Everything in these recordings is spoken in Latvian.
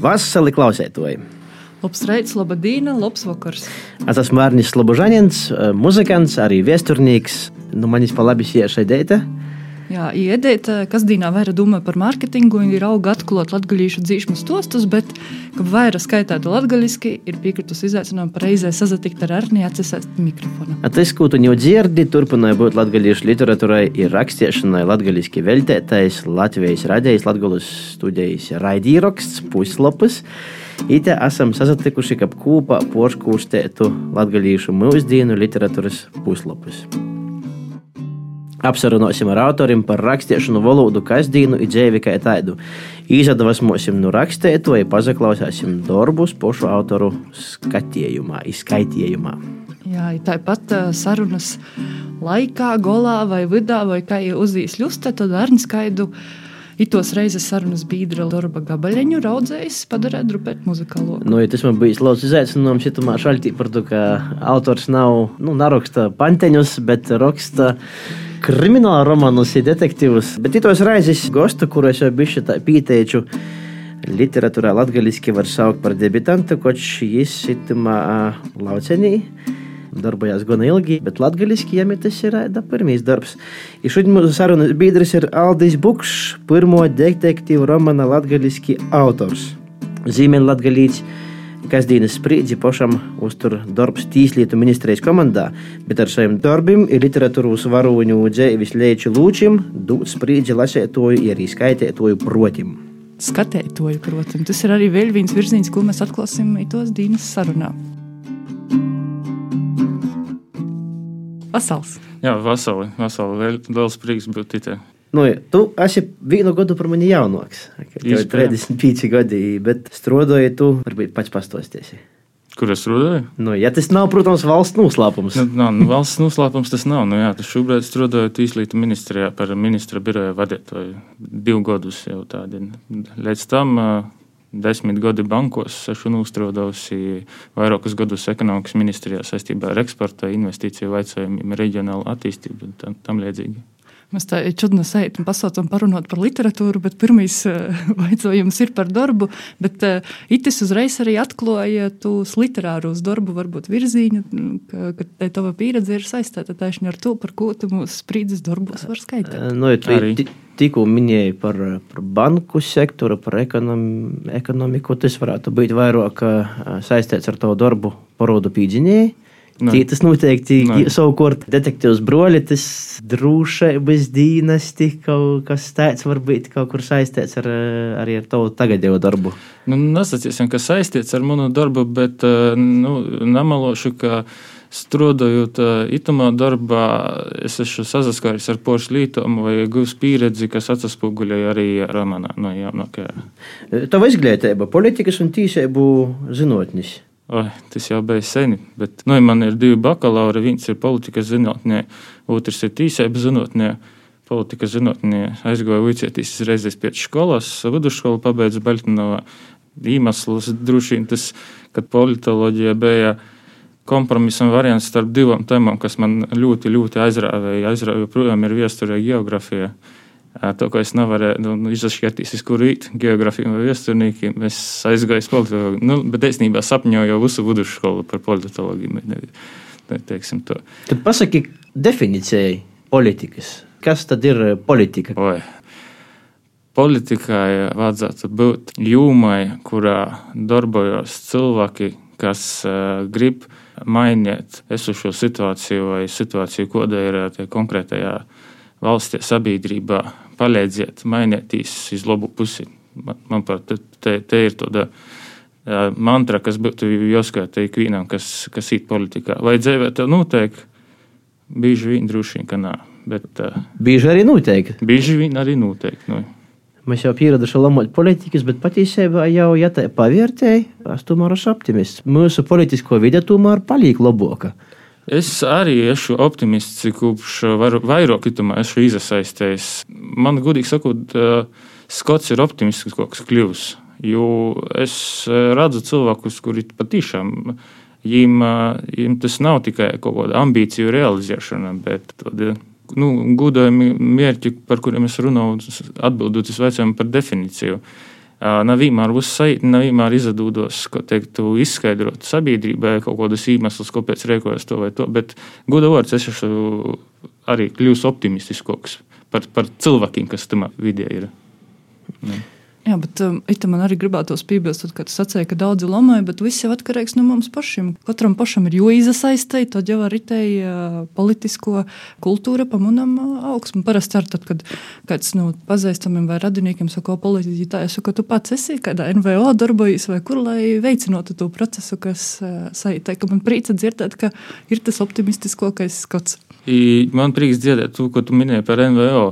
Vasali klausētoji! Labs rīts, laba diena, labs vakars. Es esmu Mārnis Slobožanins, muzikants, arī viesturnieks. Nu, man ir pa labi šie deita. Jā, iedēt, kas dienā vairāk domā par mārketingu ir auga atklāt latgaļīšu dzīšmu stostus, bet, ka vairāk skaitētu latgaļiski, ir piekritus izaicinājumu pareizē sazatikt ar Arni atsesēt mikrofonu. Tas, ko tu jau dzirdi, turpināja būt latgaļīšu literatūrai, ir rakstiešanai latgaļiski veltētais Latvijas radijas latgaļus studijas raidīraksts puslapis. Ite esam sasatikuši, kā kopā porškūstētu latgaļīšu mūsdienu literatūras puslapus. Apsarunosim ar autoriem par rakstīšanu valodu kasdīnu un dzēvi kā tādu. Izadvasmosim no rakstētoja, pazaklausāsim darbus pošu autoru skatījumā, izskaitījumā. Jā, tāpat sarunas laikā, golā vai vidā, vai kā jau uzdīs ļusta, tad ar skaidu Itos reizes sarunas biedra darba gabaļiņu raudzējis padarīt drupēt muzikālo. Nu, ja tas man bija lauks izaicinājums, ja tomēr šaltī par to, ka autors nav, nu, naraksta panteņus, bet raksta krimināla romānus un detektīvus. Bet itos reizes gostu, kuros jau bišķi tā pīteiču, literatūrā latgaliski var saukt par debitantu, koč jis situmā laucenī darbojās gana ilgi, bet latviešu jām tas ir pirmais darbs. I šodien mūsu sarunas biedrs ir Aldis Bukšs, pirmo detektīvu romāna latviešu autors. Zīmēn latgalīts, kas dienas sprīdzi pašam uztur darbs Tīslietu ministrijas komandā, bet ar saviem darbiem ir literatūras varoņu dzēvis lēču lūčim, dūt sprīdzi lasētoju, arī skaitētoju protim. Skatētoju, protams, tas ir arī vēl viens virziens, ko mēs atklāsim tos dienas sarunā. Vasals. Jā, vasali. vasali. Liels prieks būt te. Nu, tu esi vienu gadu par mani jaunāks. Jau 35 gadi, bet strādāji tu, varbūt pats pastosties. Kur es strādāju? Nu, ja tas nav, protams, valsts noslēpums. Nu, nav, nu, valsts noslēpums tas nav. Nu, jā, tas šobrīd strādāju Tīslītu ministrijā par ministra biroja vadītāju divu gadus jau tādi. Līdz tam desmit gadi bankos, esmu uzstrādājusi vairākus gadus ekonomikas ministrijā saistībā ar eksporta, investīciju jautājumiem, reģionālu attīstību un tam, tam līdzīgi. Mēs tā čudna sēžam un pasaucam parunot par literatūru, bet pirmais jautājums ir par darbu. Bet uh, itis uzreiz arī atklāja tos literārus darbu, varbūt virziņu, ka, ka tava pieredze ir saistīta tieši ar to, par ko tu mūsu sprīdzes darbos var skaitīt. Uh, no, tu, tikko minēji par, par banku sektoru, par ekonom, ekonomiku. Tas varētu būt vairāk saistīts ar to darbu, porodu pīdzinēju. Tī, tas noteikti ir savukārt detektīvs broļi, drošības dīnasti, kaut kas tāds varbūt kaut kur saistīts ar, arī ar tavu tagadējo darbu. Nu, nesacīsim, ka saistīts ar manu darbu, bet nu, namalošu, ka strādājot itamā darbā, es esmu sazaskāries ar poršu lītojumu vai gūs pieredzi, kas atspoguļoja arī romānā no jaunākajā. Tava izglītība, politikas un tīsību zinātnis. Oi, tas jau bija sen, bet nu, man ir divi bakalauri. Viens ir politikas zinātnē, otrs ir tīsība zinātnē. Politikas zinātnē aizgāju vicēties reizes pēc skolas, vidusskolu pabeidzu Baltinovā. Iemesls droši vien tas, kad politoloģija bija kompromisam variants starp divām tēmām, kas man ļoti, ļoti aizrāvēja. Aizrāvēja joprojām ir viesturē geogrāfija. To, ko es nevarēju nu, nu izšķirties, uz kuru rīt, geogrāfiju vai vēsturniekiem, es aizgāju uz politoloģiju. Nu, bet īstenībā sapņoju jau visu vidusskolu par politoloģiju. Tad pasaki definīcijai politikas. Kas tad ir politika? Oi. Politikai vajadzētu būt jūmai, kurā darbojas cilvēki, kas uh, grib uh, mainīt esošo situāciju vai situāciju, kāda ir eh, konkrētajā valstī, sabiedrībā, palīdziet, mainīties uz labu pusi. Man, manuprāt, te, te, te ir tāda mantra, kas būtu jāskata ikvienam, kas, kas ir politikā. Vai dzīvē tev notiek? Bieži vien droši vien, ka nē. Bet, uh, bieži arī notiek. Bieži vien arī notiek. Nu. Mēs jau pieraduši lamot politikas, bet patiesībā jau, ja tā pavērtēji, es tomēr esmu optimists. Mūsu politisko vide tomēr paliek labāka. Es arī esmu optimists, kopš vairāk kitumā esmu iesaistījies. Man, godīgi sakot, Skots ir optimistiskāks kļuvis, jo es redzu cilvēkus, kuri patiešām viņiem, viņiem tas nav tikai kaut kāda ambīciju realizēšana, bet tāda nu, gudojami mērķi, par kuriem es runāju, atbildot uz jautājumu par definīciju. Nav vienmēr uzsaiti, nav vienmēr izdodas teikt, izskaidrot sabiedrībai kaut kādus iemeslus, kāpēc rēkojas to vai to. Bet, goda vārds, es esmu arī kļūst optimistiskāks par, par cilvēkiem, kas tam vidē ir. Ne. Jā, bet um, man arī gribētos piebilst, ka tu sacīji, ka daudzi lamāja, bet viss jau atkarīgs no mums pašiem. Katram pašam ir jāiesaistīt, tad jau arī te uh, politisko kultūra pamanām uh, augsmu. Parasti ar tad, kad kāds no nu, pazīstamiem vai radiniekiem saka, politiķi, tā saku, ka tu pats esi kādā NVO darbojies vai kur, lai veicinātu to procesu, kas uh, saitē, ka man prīca dzirdēt, ka ir tas optimistiskākais skats. Man prieks dzirdēt to, ko tu minēji par NVO.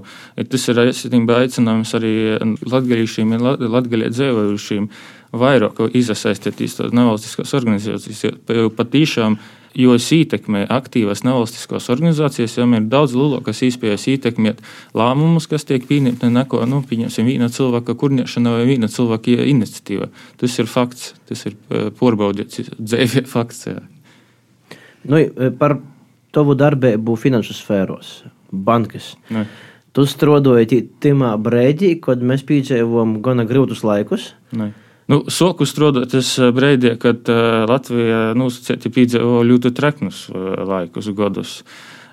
Tas ir aicinājums arī latgaļīšiem un latgaļie dzēvojušiem vairāk iesaistīties tās nevalstiskās organizācijas. Jo patīšām, jo es ietekmē aktīvas nevalstiskās organizācijas, jau ir daudz lielākas iespējas ietekmēt lēmumus, kas tiek pieņemti neko, nu, pieņemsim, viena cilvēka kurniešana vai viena cilvēka iniciatīva. Tas ir fakts, tas ir eh, porbaudīts dzēvie fakts. Jā. Nu, par tavu darbību finanšu sfēros, bankas. Ne. Tu strādāji tajā brīdī, kad mēs piedzīvojam gana grūtus laikus. Ne. Nu, soku strādāt, tas eh, brīdī, kad uh, Latvija nu, piedzīvoja ļoti treknus uh, laikus, gadus.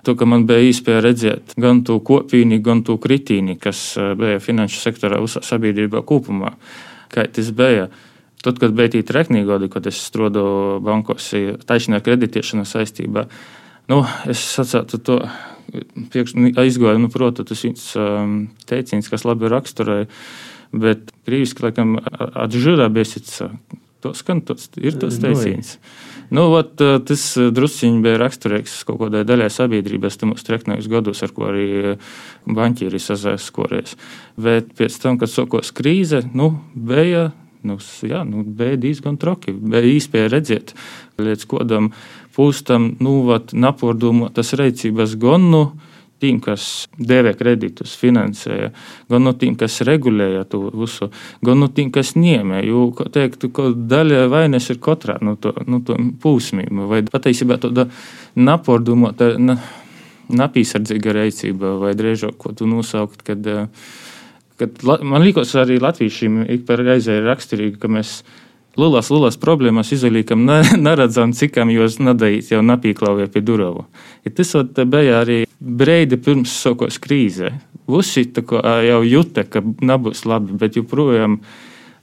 To, ka man bija iespēja redzēt gan to kopīni, gan to kritīni, kas bija finanšu sektorā, sabiedrībā kopumā. Kā tas bija? Tad, kad bija tie treknī gadi, kad es strādāju bankos, taisnība kreditēšana saistībā, Nu, es sacītu to aizgāju, nu, protams, tas viens um, teiciens, kas labi raksturēja, bet krīviski, laikam, atžurā biesits, to skan, tos, ir tos nu, teiciens. Nu, vat, tas drusciņš bija raksturīgs kaut kādai daļai sabiedrības, tam streknējus gados, ar ko arī banķieri sazēskories. Bet pēc tam, kad sokos krīze, nu, bija, nu, jā, nu, bija diezgan troki, bija īspēja redzēt līdz kodam pūstam nu, napurdumotas rīcības gan no tiem, kas deva kreditus, finansēja, gan no tiem, kas regulēja to visu, gan no tiem, kas ņēmē. Jo, teiktu, ka daļa vainas ir katrā no to, no to pūsmīm, vai patiesībā tāda napurdumota, na, napīsardzīga rīcība, vai drēžāk, ko tu nosaukt, kad, kad man liekas, arī latviešiem ik par reizē ir raksturīgi, ka mēs Lielās, lielās problēmas izolīkam neredzam, cikam jūs nedarīt jau napīklaujē pie durvīm. Ja tas bija arī breidi pirms sokos krīzē. Visi jau jūta, ka nebūs labi, bet joprojām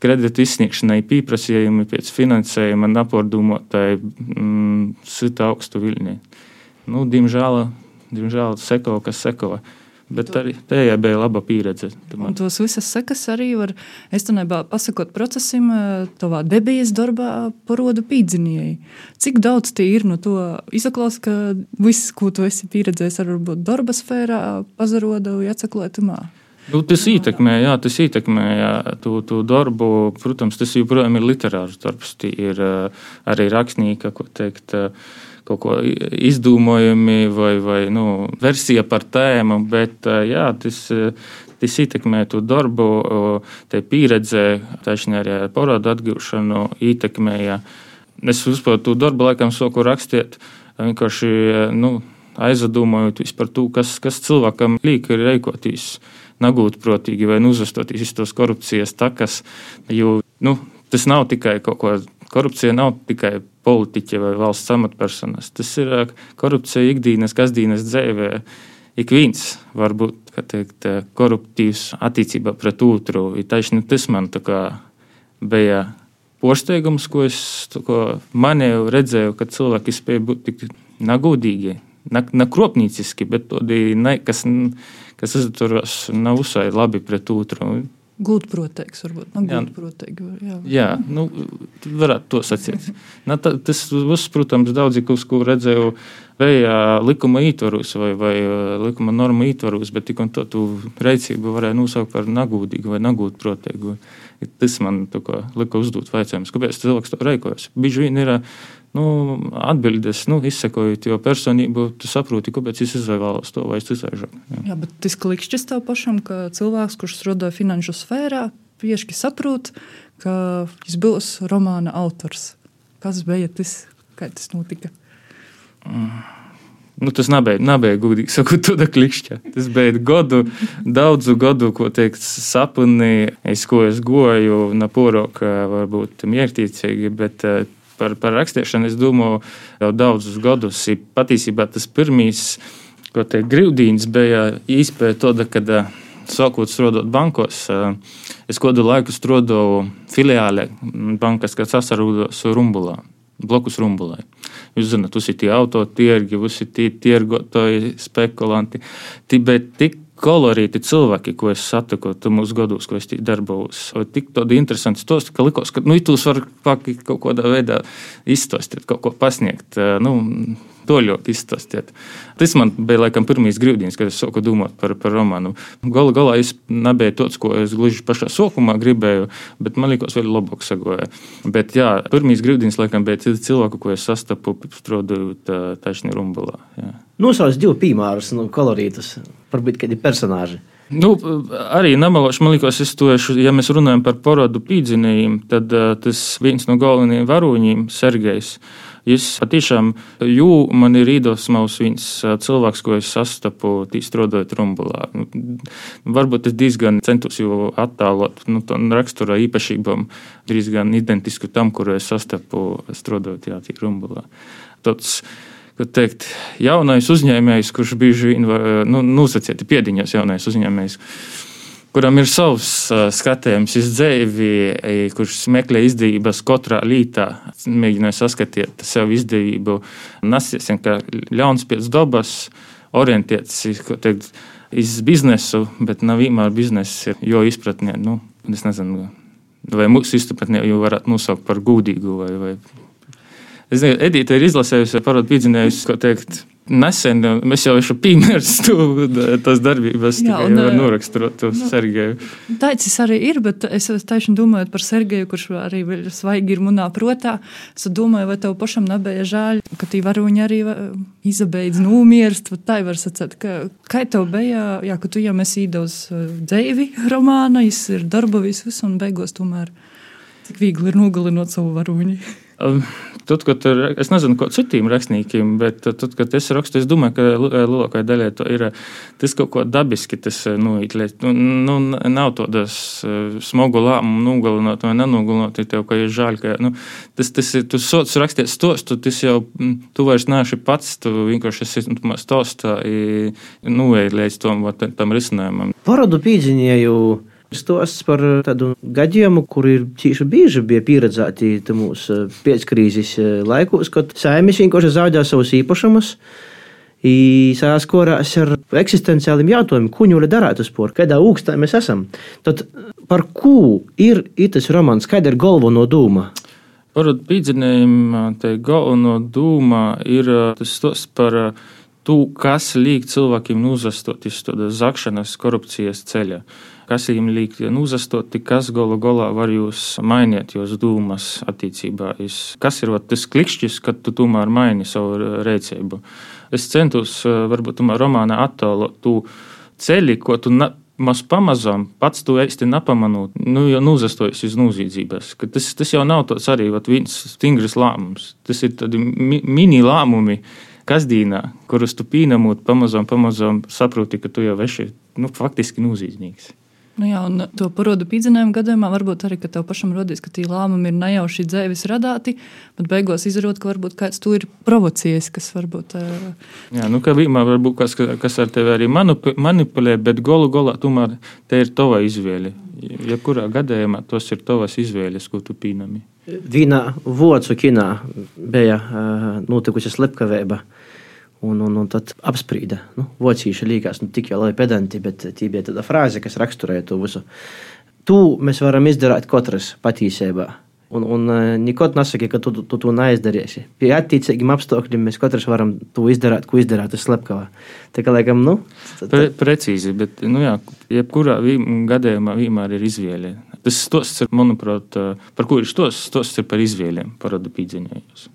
kredītu izsniegšanai pieprasījumi pēc finansējuma napordūmotāji mm, sita augstu viļņi. Nu, diemžēl, diemžēl seko, kas seko. Bet to. arī tajā bija laba pieredze. Tos visas sekas arī var, es tenībā pasakot procesim, tavā debijas darbā parodu pīdzinēji. Cik daudz tie ir no to izklaus, ka viss, ko tu esi pieredzējis, ar varbūt darba sfērā, pazaroda vai atsaklētumā? Nu, tas ietekmē, jā, tas ietekmē jā, tu, tu darbu. Protams, tas joprojām ir literārs darbs. Tie ir arī rakstnieka, ko teikt. Uh, kaut ko izdomājumi vai, vai nu, versija par tēmu, bet jā, tas, tas ietekmē to darbu, te pieredze, taisnē arī ar parādu atgūšanu ietekmēja. Es uzspēju to darbu, laikam, soku rakstīt, vienkārši nu, aizdomājot par to, kas, kas cilvēkam liek ir reikoties nagūtprotīgi vai uzvestoties iz tos korupcijas takas, jo nu, tas nav tikai kaut ko, korupcija nav tikai politiķi vai valsts amatpersonas. Tas ir korupcija ikdienas, kasdienas dzīvē. Ik viens var būt teikt, koruptīvs attiecībā pret otru. Taisni tas man bija pārsteigums, ko es ko manēju, redzēju, ka cilvēki spēja būt tik nagodīgi, nekropnīciski, bet tādi, ne, kas, kas izturas nav uzsai labi pret otru. Gudprātīgs, varbūt nu, gudprātīgi, jā. jā, nu, varētu to sacīt. Na, tā, tas viss, protams, daudzi, ko redzēju vējā likuma ietvaros vai, vai likuma norma ietvaros, bet tik un to tu rīcību varēja nosaukt par nagūdīgu vai nagūtprātīgu. Tas man kā, lika uzdot jautājumus, kāpēc cilvēks to rīkojas. Bieži vien ir nu, atbildes, nu, izsekojot, jo personību tu saproti, kāpēc es izvēlos to vai es izvēlēšos. Jā. jā, bet tas klikšķis tev pašam, ka cilvēks, kurš strādā finanšu sfērā, pieši saprot, ka viņš būs romāna autors. Kas bija tas, kā tas notika? Mm. Nu, tas nebija, gudīgi sakot, tāda klikšķa. Tas bija gadu, daudzu gadu, ko teikt, sapni, es ko es goju, napūroka, varbūt miertīcīgi, bet eh, par, par rakstīšanu es domāju jau daudzus gadus. Patiesībā tas pirmīs, ko teikt, grūdīns bija īspēja tāda, kad eh, sākot strādāt bankos, eh, es kādu laiku strādāju filiālē bankas, kas sasarūdos Rumbulā, blokus Rumbulai. Jūs zināt, tas ir tie autotirgi, visi tie tirgotāji, spekulanti. Bet tik kolorīti cilvēki, ko es satiku mūsu gados, ko es darbojos. Tik tādi interesanti stāsti, ka likos, ka nu, jūs varat kaut kādā veidā izstāstīt, kaut ko pasniegt. Nu, To ļoti izstāstiet. Tas man bija laikam pirmīs grūdienas, kad es sāku domāt par, par romānu. Galu galā es nebiju tāds, ko es gluži pašā sākumā gribēju, bet man liekas, vēl labāk sagoja. Bet jā, pirmīs grūdienas laikam bija cilvēku, ko es sastapu strādājot taisni rumbulā. Nosauc divu piemērus, nu, kolorītus, varbūt kādi personāži. Nu, arī nemelošu, man liekas, es to esmu. Ja mēs runājam par porodu pīdzinējiem, tad uh, tas viens no galvenajiem varoņiem, Sergejs. Viņš patiešām, jū, man ir īdosmaus viens cilvēks, ko es sastapu, strādājot rumbulā. Nu, varbūt es diezgan centos jau attēlot nu, rakstura īpašībām, diezgan identisku tam, kuru es sastapu, strādājot jā, rumbulā. Tāds, teikt, jaunais uzņēmējs, kurš bieži vien nu, nosacīt piediņas jaunais uzņēmējs kuram ir savs uh, skatījums uz dzīvi, kurš meklē izdevības katrā lītā, mēģināja saskatīt sev izdevību, nesiesim, ka ļauns pēc dabas, orientēts uz biznesu, bet nav vienmēr biznesa, jo izpratnē, nu, es nezinu, vai mūsu izpratnē jau varētu nosaukt par gudīgu vai, vai. Es nezinu, Edita ir izlasējusi, parādu piedzinējusi, ko teikt, Nesen mēs jau esam piemērs tās darbības, Jā, un, var noraksturot to nu, Sergeju. Taicis arī ir, bet es tieši domāju par Sergeju, kurš arī svaigi ir munā protā. Es domāju, vai tev pašam nebija žēl, ka tī varoņi arī izabeidz nomirst, vai tā var sacēt, ka, kā tev bija, jā, ka tu jau esi īdos dzēvi romāna, es ir darba visus un beigos tomēr cik viegli ir nogalinot savu varoņu. Tad, kad es nezinu, ko citiem rakstniekiem, bet tad, kad es rakstu, es domāju, ka lielākajai daļai to ir tas kaut ko dabiski. Tas nu, nu, nu, nav tādas smagu lēmumu nogalināt vai nenogalināt. Tev kā ir žēl, ka nu, tas, tas ir, tu sots rakstīt stostu, tas jau tu vairs neesi pats, tu vienkārši esi stostā, nu, līdz tam, tam risinājumam. Paradu pīdziņēju Stosts par eh, tādu gadījumu, kur ir cīši bieži bija pieredzēti mūsu eh, pēckrīzes eh, laikos, kad saimnieks vienkārši zaudēja savus īpašumus. Saskorās ar eksistenciāliem jautājumiem, ko viņi darītu sport, kādā augstā mēs esam. Tad par ko ir tas romāns, kāda ir galvenā doma? Par pīdzinējumu te galvenā doma ir tas stos par to, kas liek cilvēkiem uzastot iz zakšanas korupcijas ceļa kas viņam liek uzastoti, kas galu galā var jūs mainīt, jūs dūmas attiecībā. Kas ir vat, tas klikšķis, kad tu tomēr maini savu rēcību? Es centos varbūt tomēr romānā attēlot to ceļu, ko tu maz pamazām pats to īsti nepamanot, nu, jau nuzastojas uz noziedzības. Tas, tas jau nav tāds arī vat, viens stingrs lēmums. Tas ir tādi mi mini lēmumi. Kasdīnā, kurus tu pīnamot, pamazām, pamazām saproti, ka tu jau esi nu, faktiski noziedznieks. Nu jā, un to parodu pīdzinājumu gadījumā varbūt arī, ka tev pašam rodīs, ka tie lēmumi ir nejauši dzēvis radāti, bet beigās izrādot, ka varbūt kāds to ir provocējis, kas varbūt. Uh... Jā, nu kā vienmēr varbūt kas, kas ar tevi arī manipulē, bet golu golā tomēr te ir tava izvēle. Ja kurā gadījumā tos ir tavas izvēles, ko tu pīnami. Vienā vocu kinā bija uh, notikusi slepkavība. Uh, Un, un, un tad apsprīda. Nu, Vocīši liekas, nu, tik jau labi pedanti, bet tā bija tāda frāze, kas raksturēja to visu. Tu mēs varam izdarīt katrs patiesībā. Un, un nekad nesaki, ka tu, tu, tu to neizdarīsi. Pie attiecīgiem apstākļiem mēs katrs varam to izdarīt, ko izdarīt uz slepkavā. Tā kā laikam, nu. Tad... Pre, precīzi, bet, nu jā, jebkurā gadījumā vienmēr ir izvēle. Tas stosts, manuprāt, par ko ir stosts, stosts ir par izvēlēm, par radu pīdziņojums.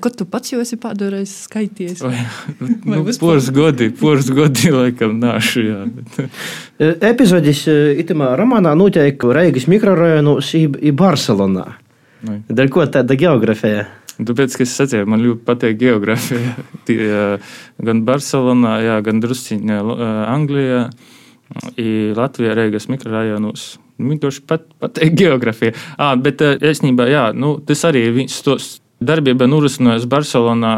Kad tu pats jau esi pādurējis skaities? Vai, nu, Poras godi, poras godi, laikam, nāšu, jā. E, epizodis e, itamā romānā notiek Reigas mikrorajonos i Barcelonā. Dar ko tāda geografija? Tāpēc, ka es sacīju, man ļoti patīk geogrāfija. Tie, gan Barcelonā, jā, gan drusciņā Anglijā, Latvijā, Reigas mikrorajonos. Vienkārši pat, patīk geogrāfija. À, bet īstenībā, jā, nu, tas arī ir viens tos. Darbība norisinājās Barcelonā.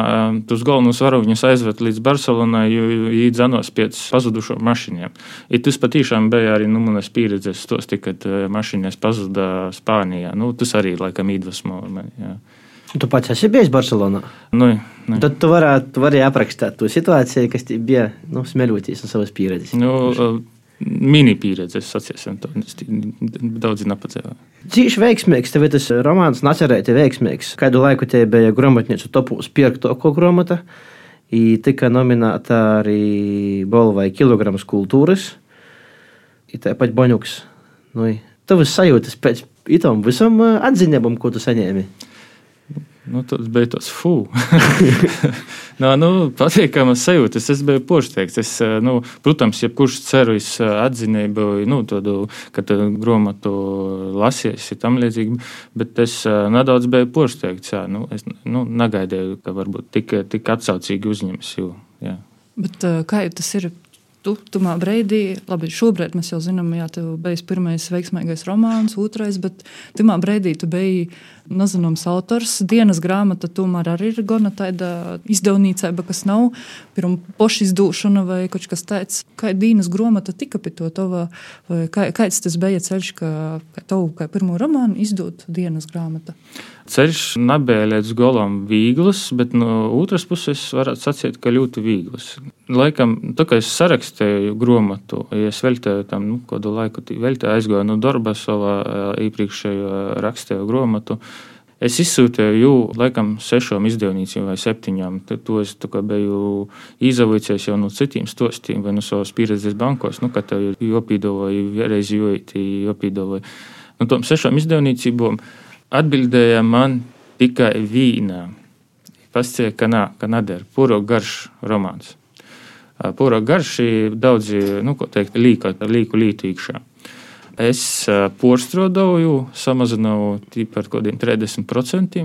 Tos galvenos varoņus aizved līdz Barcelonai, jo viņi dzanos pēc pazudušo mašīniem. I tas patiešām bija arī nu, manas pieredzes, tos, kad mašīnas pazuda Spānijā. Nu, tas arī laikam iedvesmo mani. Jā. Tu pats esi bijis Barcelonā. Nu, nu. Tad tu varētu, tu vari aprakstīt to situāciju, kas bija nu, smeļoties no savas pieredzes. Nu, Mini pieredze, sacīsim, to daudz nepacēlīja. Cīši veiksmīgs, tev ir tas romāns, Nacerēti veiksmīgs. Kādu laiku te bija grāmatnīcu topūs pirkto ko grāmata, i tika nominēta arī Bolvai kilograms kultūras, i tāpat Boņuks. Nu, tavas sajūtas pēc itam visam atziņabam, ko tu saņēmi. Nu, tas bija tas fū. no, nu, patīkamas sajūtas. Es biju poršteikts. Es, nu, protams, jebkurš ceru uz atzinību, nu, tādu, ka grāmatu lasies, ir tam līdzīgi. Bet es nedaudz biju poršteikts. Jā, nu, es nu, negaidīju, ka varbūt tik, tik atsaucīgi uzņems. Jo, jā. Bet, kā tas ir tu tumā brīdī, labi, šobrīd mēs jau zinām, jā, tev bija pirmais veiksmīgais romāns, otrais, bet tumā brīdī tu biji nezināms autors. Dienas grāmata tomēr arī ir gana tāda izdevniecība, kas nav pirmā pošizdūšana vai kaut kas tāds. Kā dienas grāmata tika pie to tava, vai kā, kāds tas bija ceļš, ka tev kā pirmo romānu izdot dienas grāmata? Ceļš nebija līdz galam viegls, bet no otras puses varētu sacīt, ka ļoti viegls. Laikam, tā kā es sarakstīju grāmatu, ja es veltīju tam nu, kādu laiku, veltīju aizgāju no darba savā iepriekšējo rakstīju grāmatu. Es izsūtīju jau laikam sešām izdevnīcām vai septiņām. Tad es biju izavīcies jau no citiem stostiem vai no savas pieredzes bankos, nu, ka tev ir jopīdovoji, vienreiz jojīti, jopīdovoji. No tom sešām izdevnīcībām atbildēja man tikai vīnā. Pasciet, ka nā, ka nedara. Puro garš romāns. Puro garš ir daudzi, nu, ko teikt, līka, līku lītu iekšā. Es porstrādāju, samazināju par kaut kādiem 30%.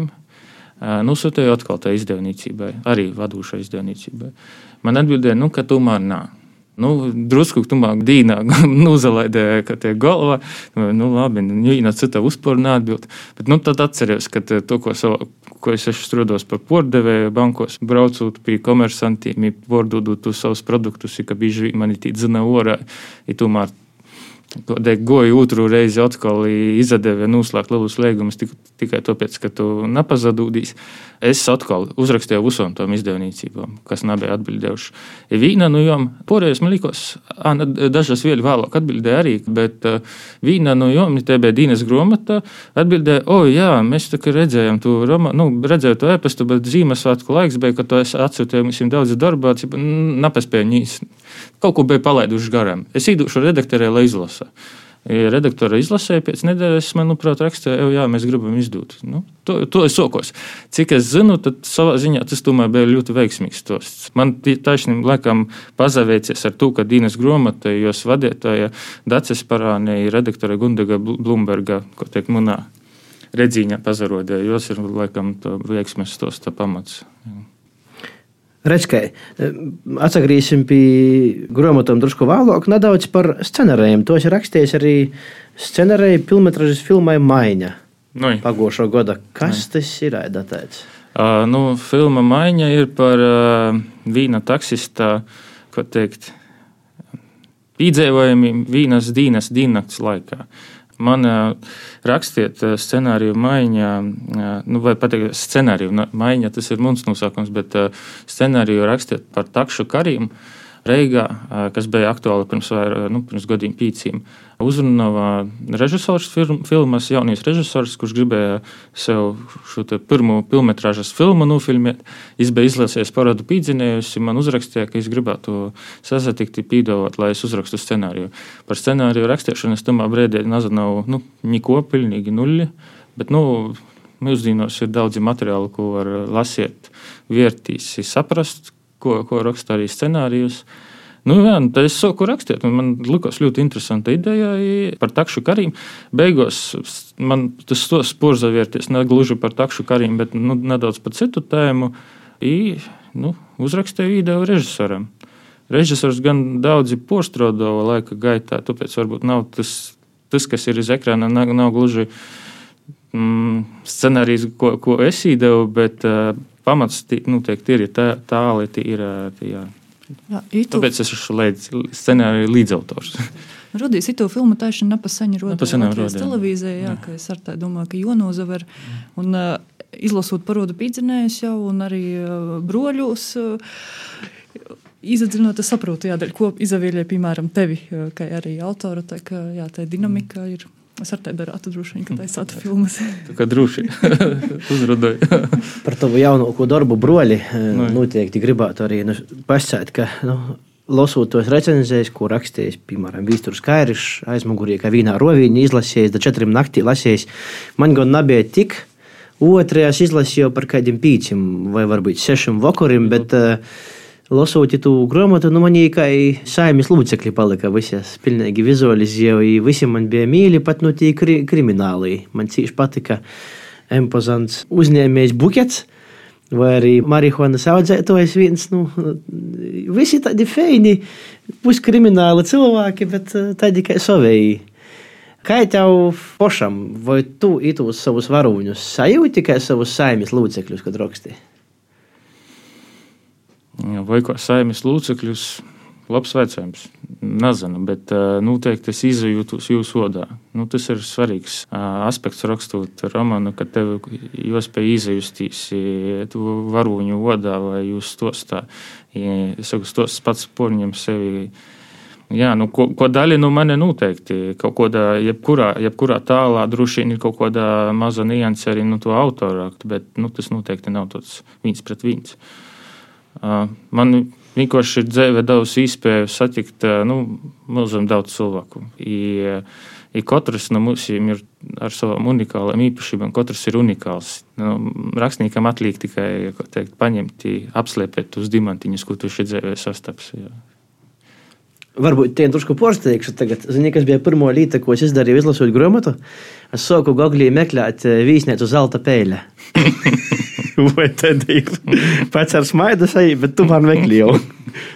Nosūtīju atkal tā izdevniecībai, arī vadošai izdevniecībai. Man atbildēja, nu, ka tomēr nav. Nu, drusku tumāk dīnā, nu, uzalaidēja, ka tie galva, nu, labi, viņa cita uzpūra neatbild. Bet, nu, tad atceries, ka to, ko, savu, ko es esmu strādājis par pordevēju bankos, braucot pie komersantiem, pārdodot savus produktus, ka bieži mani tī dzina orā, ir tomēr Goju otru reizi atkal izdevīja noslēgt lielus līgumus tikai tāpēc, ka tu nepazudīsi. Es atkal uzrakstīju visām tām izdevniecībām, kas nebija atbildējuši. Vīna, nu, jom, porējais man likās, dažas vēl vēlāk atbildēja arī, bet vīna, nu, jom, te bija Dīnes gromata, atbildēja, o, jā, mēs tā kā redzējām to, nu, redzēju to epastu, bet Zīmesvētku laiks bija, ka to es atsūtīju mums daudz darbā, nepaspēju ņīs. Kaut ko bija palaiduši garām. Es īdušu redaktorē, lai izlasa. Ja redaktora izlasīja pēc nedēļas, manuprāt, rakstīja, jā, mēs gribam izdot. Nu, to, to es sokos. Cik es zinu, tad savā ziņā tas tomēr bija ļoti veiksmīgs stosts. Man taisnība laikam pazaveicies ar to, ka Dīnas gromata, jos vadītāja Dacis Parānija, redaktora Gundaga Blumberga, ko teikt, munā redzīņā pazarodēja. Jos ir laikam veiksmes stosta pamats. Jā. Redzkai, atgriezīsim pie grāmatām drusku vēlāk, nedaudz par scenārijiem. To es rakstīju arī scenāriju filmas filmai Maiņa. Nu, Pagošo gada. Kas Nui. tas ir datēts? Uh, nu, filma Maiņa ir par uh, vīna taksista, ko teikt, piedzīvojumiem vīnas dīnas diennakts laikā. Uh, Man rakstiet scenāriju maiņā, nu, vai pat scenāriju maiņā, tas ir mums nosaukums, bet scenāriju rakstiet par takšu kariem. Reigā, kas bija aktuāla pirms, nu, pirms gadiem pīcīm. Uzrunāja režisors filmas, jaunais režisors, kurš gribēja sev šo pirmo filmas filmu nofilmēt. Viņš bija izlasījis parādu pīdzinējusi, man uzrakstīja, ka es gribētu sasatikt, pīdot, lai es uzrakstu scenāriju. Par scenāriju rakstīšanu es tomēr brīdī nezināju nu, neko, pilnīgi nuļi. Bet, nu, Mūsdienās ir daudz materiālu, ko var lasīt, vērtīs, saprast, ko, ko raksta arī scenārijus. Nu, jā, nu, es sāku rakstīt, un man likās ļoti interesanta ideja par takšu kariem. Beigās man tas spurs zavērties ne gluži par takšu kariem, bet nu, nedaudz par citu tēmu. I, nu, uzrakstīju ideju režisoram. Režisors gan daudzi porstrādāja laika gaitā, tāpēc varbūt nav tas, tas kas ir uz ekrāna, nav, nav gluži mm, scenārijs, ko, ko es īdevu, bet uh, pamats noteikti ir tā, tāli, ir. Jā. Jā, itu... Tāpēc es esmu līdz, scenāriju līdzautors. Rudīs, itu filmu taisnība nepasaņa rodīt televīzijā, jā, jā. ka es ar tā domāju, ka Jonozaver un uh, izlasot parodu pīdzinējus jau un arī uh, broļus. Uh, Izdziļinot, es saprotu, jā, ko izavīļēja, piemēram, tevi, kā arī autoru. Tā, ka, jā, tā dinamika ir Es ar tevi darītu droši vien, ka taisāt filmas. Tā kā droši uzrādīju. Par tavu jaunāko darbu broļi nu, noteikti gribētu arī nu, pasēt, ka. Nu, Lasot tos recenzijas, ko rakstījis, piemēram, Vīsturs Kairišs, aizmugurī, kā vīnā rovīņa izlasījis, da četriem naktī lasījis. Man gan nebija tik, otrajās izlasīju par kādiem pīcim vai varbūt sešiem vakariem, bet uh, Lasot to grāmatu, nu man kā saimnes locekļi palika visas, pilnīgi vizualizēju, visi man bija mīļi, pat no tie kri krimināli. Man cīši patika impozants uzņēmējs bukets. Vai arī marihuānas audzētājs viens, nu, visi tādi feini, puskrimināli cilvēki, bet tādi kā savēji. Kā tev pašam, vai tu itos savus varoņus sajūti kā savus saimnes locekļus, kad rakstīji? Vai kā saimnes locekļus. Labs jautājums. Nezinu, bet noteikti es izjūtos jūsu sodā. Nu, tas ir svarīgs aspekts rakstot romānu, ka tev jūs spēj izjustīs to varoņu vodā vai jūs stostā. Es saku, tos pats porņem sevi. Jā, nu, ko, ko daļa no manis noteikti kaut kādā, jebkurā, jebkurā tālā, droši vien ir kaut kāda maza nianse arī no to autora, bet nu, tas noteikti nav tāds viens pret viens. Uh, Man vienkārši ir dzīve devusi iespēju satikt nu, milzīgi daudz cilvēku. I, I katrs no mums ir ar savām unikālām īpašībām, katrs ir unikāls. Nu, rakstniekam atliek tikai teikt, paņemt, apslēpēt uz diamantiņus, ko tu šeit dzīvē sastaps. Jā. Varbūt tie drusku porsteigšu tagad. Zini, kas bija pirmo lieta, ko es izdarīju, izlasot grāmatu? Es sāku Google meklēt vīsnētu zelta pēļa. Vai tad ir pats ar smaidu sajūtu, bet tu man jau.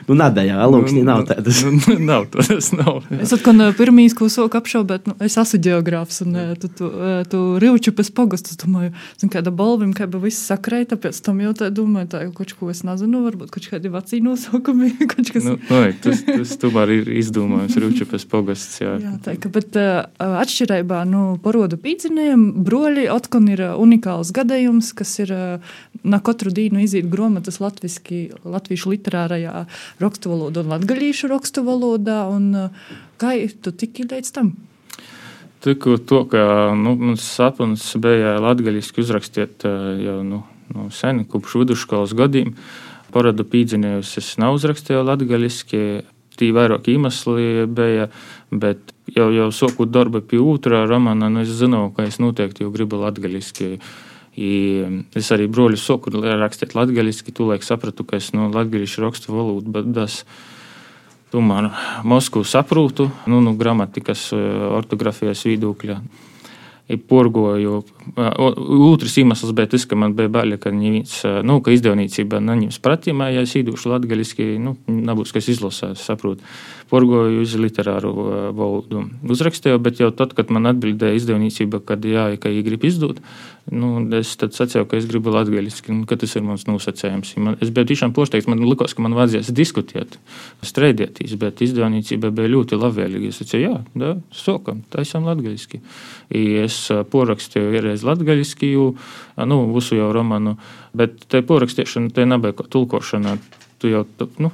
Nu, Nadēļā, alūksnī nav tādas. Nu, nu, nav tādas, nav. Es atkal pirmīs, ko soku apšaubēt, nu, es esmu geogrāfs un tu, tu, tu rīvču pēc pagastu, domāju, zin, kāda balvim, kā ba viss sakrēta, pēc tam jau tā domāju, tā kaut ko es nezinu, varbūt kaut kādi vecī nosaukumi, kaut kas. Nu, no, tas, tas tomēr ir izdomājums, rīvču pēc pagasts, jā. Jā, tā, ka, bet atšķirībā, nu, parodu pīdzinējiem, broļi atkal ir unikāls gadījums, kas ir na katru dienu iziet grāmatas latviski, latviešu literārajā rakstu valodā un latgaļīšu rakstu valodā. Un, kā tu tiki līdz tam? Tikko to, ka nu, mans sapnis bija latgaļiski uzrakstīt jau nu, nu, sen, kopš vidusskolas gadiem. Parādu pīdzinējus es nav uzrakstīju latgaļiski. Tī vairāk iemesli bija, bet jau, jau sākot darbu pie otrā romāna, nu es zinu, ka es noteikti jau gribu latgaļiski I es arī broļu soku rakstīt latviešu, tūlēk sapratu, ka es no latviešu rakstu valodu, bet tas tomēr Moskvu saprotu, nu, nu gramatikas, ortografijas viedokļa. Porgoju. Otrs iemesls bija tas, ka man bija bail, ka, neviens, nu, ka izdevniecība neņems pratīmā, ja es īdušu latgaļiski, nu, nebūs, kas izlasās, saprotu porgoju uz literāru valodu. Uzrakstīju, bet jau tad, kad man atbildēja izdevniecība, kad jā, ka viņi grib izdot, nu, es tad sacīju, ka es gribu latgaliski, ka tas ir mans nosacējums. Man, es biju tiešām posteikts, man likās, ka man vajadzēs diskutēt, streidēties, bet izdevniecība bija ļoti labvēlīga. Es teicu, jā, da, sokam, taisam latgaliski. I es porakstīju vienreiz jo, nu, visu jau romanu, bet te porakstīšana, te nebija tulkošana. Tu jau, nu,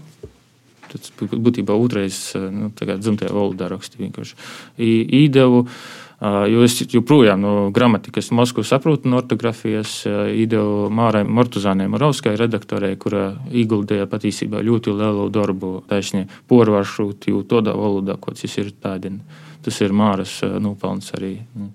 Tas būtībā otrais nu, dzimtajā valodā rakstīju vienkārši. Īdevu, jo es joprojām no gramatikas Moskvu saprotu, no ortografijas, īdevu Mārai Mortuzānai Morauskai redaktorei, kura ieguldīja patiesībā ļoti lielu darbu taisnie porvaršūt, jo tādā valodā, ko tas ir tādien. Tas ir Māras nopelns arī. Nu.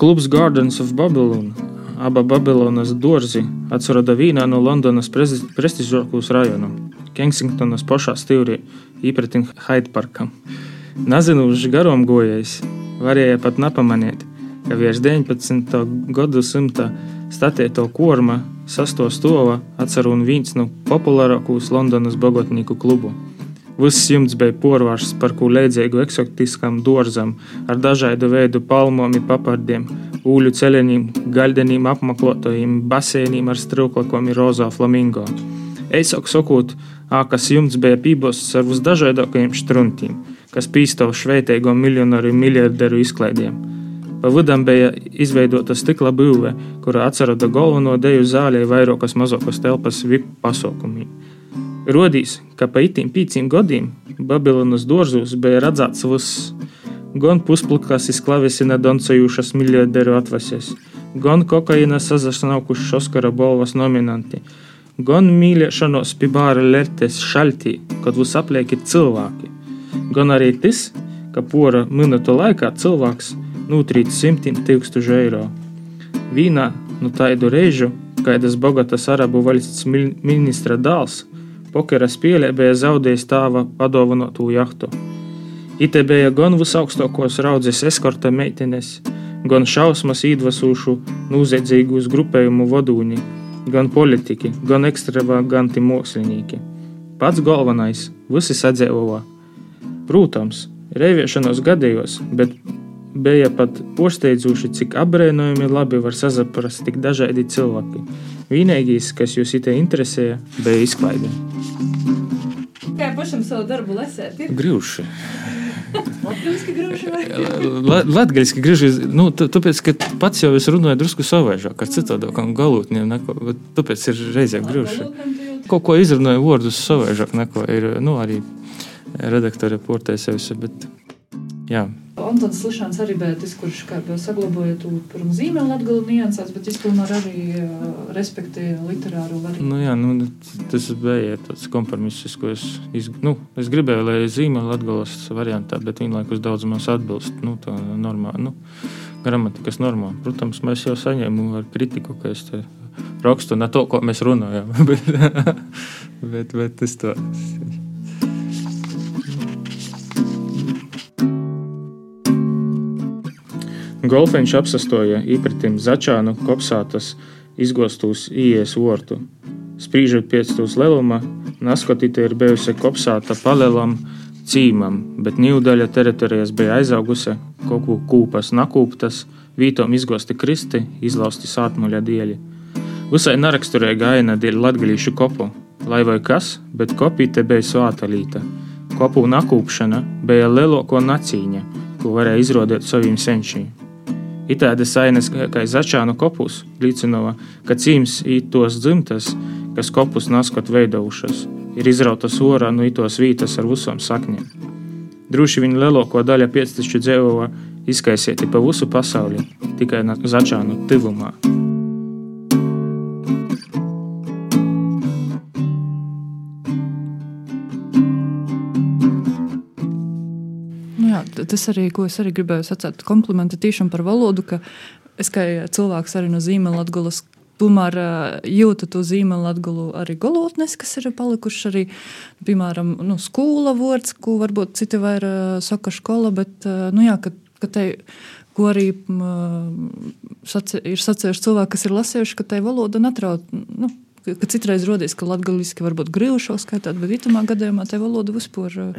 Klubs Gardens of Babylon, aba Babilonas dārzi, atsirada vienā no Londonas prestižākajiem rajoniem - Kensingtonas pašā stūrī, īpratnē Haidparkam. Nezinu, uz garām gojējis, varēja pat nepamanīt, ka virs 19. gadsimta statēto korma sasto stova atceru viens no populārākos Londonas bagātnieku klubu. Viss jumts bija porvārsts par ko leidzēgu eksotiskam dārzam ar dažādu veidu palmām, papardiem, ūļu ceļiem, gaļdeniem, apmeklētājiem, basēniem ar strūklakiem un rozā flamingo. Eisāk sakot, ākas jumts bija pībosts ar visdažādākajiem struntiem, kas pīstāv šveitēgo miljonāru un miljarderu izklaidiem. Pa vidam bija izveidota stikla būve, kurā atcerota galveno deju zālē vairākas mazākas telpas VIP pasaukumiem. Rodīs, ka pa itim pīciem gadiem Babilonas dārzos bija redzēts viss. Gan pusplakas izklavesina doncojušas miljarderu atvases, gan kokaīna sazasnaukušas Oskara balvas nominanti, gan mīlēšanos pie bāra lertes šaltī, kad jūs aplieki cilvēki, gan arī tas, ka pora minūtu laikā cilvēks simtiem tūkstošu eiro. Vīnā no nu tādu reižu, kādas bogatas arabu valsts ministra dēls Pokera spēlē bija zaudējis tēva padovanotu jahtu. Ite bija gan visaugstākos raudzes eskorta meitenes, gan šausmas īdvasūšu nūziedzīgus grupējumu vadūņi, gan politiķi, gan ekstravaganti mākslinieki. Pats galvenais - visi sadzēvoja. Protams, reiviešanos gadījos, bet bija pat posteidzūši, cik apbrēnojami labi var sazaprast tik dažādi cilvēki. Vienīgais, kas jūs itē interesēja, bija izklaide. Kā pašam savu darbu lasēt? Grūši. Latvijas grūži, nu, tāpēc, ka pats jau es runāju drusku savaižāk, ar citādākam galotniem, neko, bet tāpēc ir reizē grūši. Kaut ko izrunāju vārdus savaižāk, neko ir, nu, arī redaktore portē sevis, bet, jā. Antons Lišāns arī bija tas, kurš saglabāja to pirms zīmēm latgalu niansās, bet tomēr arī respektēja literāro variantu. Nu, jā, nu, tas bija tāds kompromiss, ko es, iz, nu, es gribēju, lai zīmē latgalas variantā, bet vienlaikus daudz mums atbilst, nu, tā normāli, nu, gramatikas normā. Protams, mēs jau saņēmām ar kritiku, ka es te rakstu ne to, ko mēs runājam, bet, bet, bet tas tā. Golfeņš apsastoja īpratim Začānu kopsātas izgostūs ies vortu. Sprīžot pēc tūs leluma, naskotīte ir bijusi kopsāta palielam cīmam, bet ņūdaļa teritorijas bija aizaugusi, koku kūpas nakūptas, vītom izgosti kristi, izlausti sātmuļa dieļi. Visai neraksturīga aina dēļ latgalīšu kopu, lai vai kas, bet kopīte bija svāta līta. Kopu nakūpšana bija lielāko nacīņa, ko varēja izrodēt saviem senčiem. Itāda sainas, kā začānu kopus, liecināja, ka cīms ītos dzimtas, kas kopus naskot veidojušas, ir izrautas orā no itos vītas ar visām sakņiem. Droši vien lielāko daļu piectašu dzīvoja izkaisieti pa visu pasauli, tikai začānu tuvumā. Tas arī, ko es arī gribēju sacīt, komplimenti tiešām par valodu, ka es kā cilvēks arī no zīmēla atgulas. Tomēr jūtu to zīmēlu atgulu arī galotnes, kas ir palikuši arī, piemēram, nu, skola vārds, ko varbūt citi vairāk saka skola, bet, nu jā, ka, ka tai, ko arī saci, ir sacējuši cilvēki, kas ir lasējuši, ka tai valoda netrauc, nu, ka citreiz rodas, ka latgaliski varbūt grīvušo skaitāt, bet itamā gadījumā tai valoda vispār.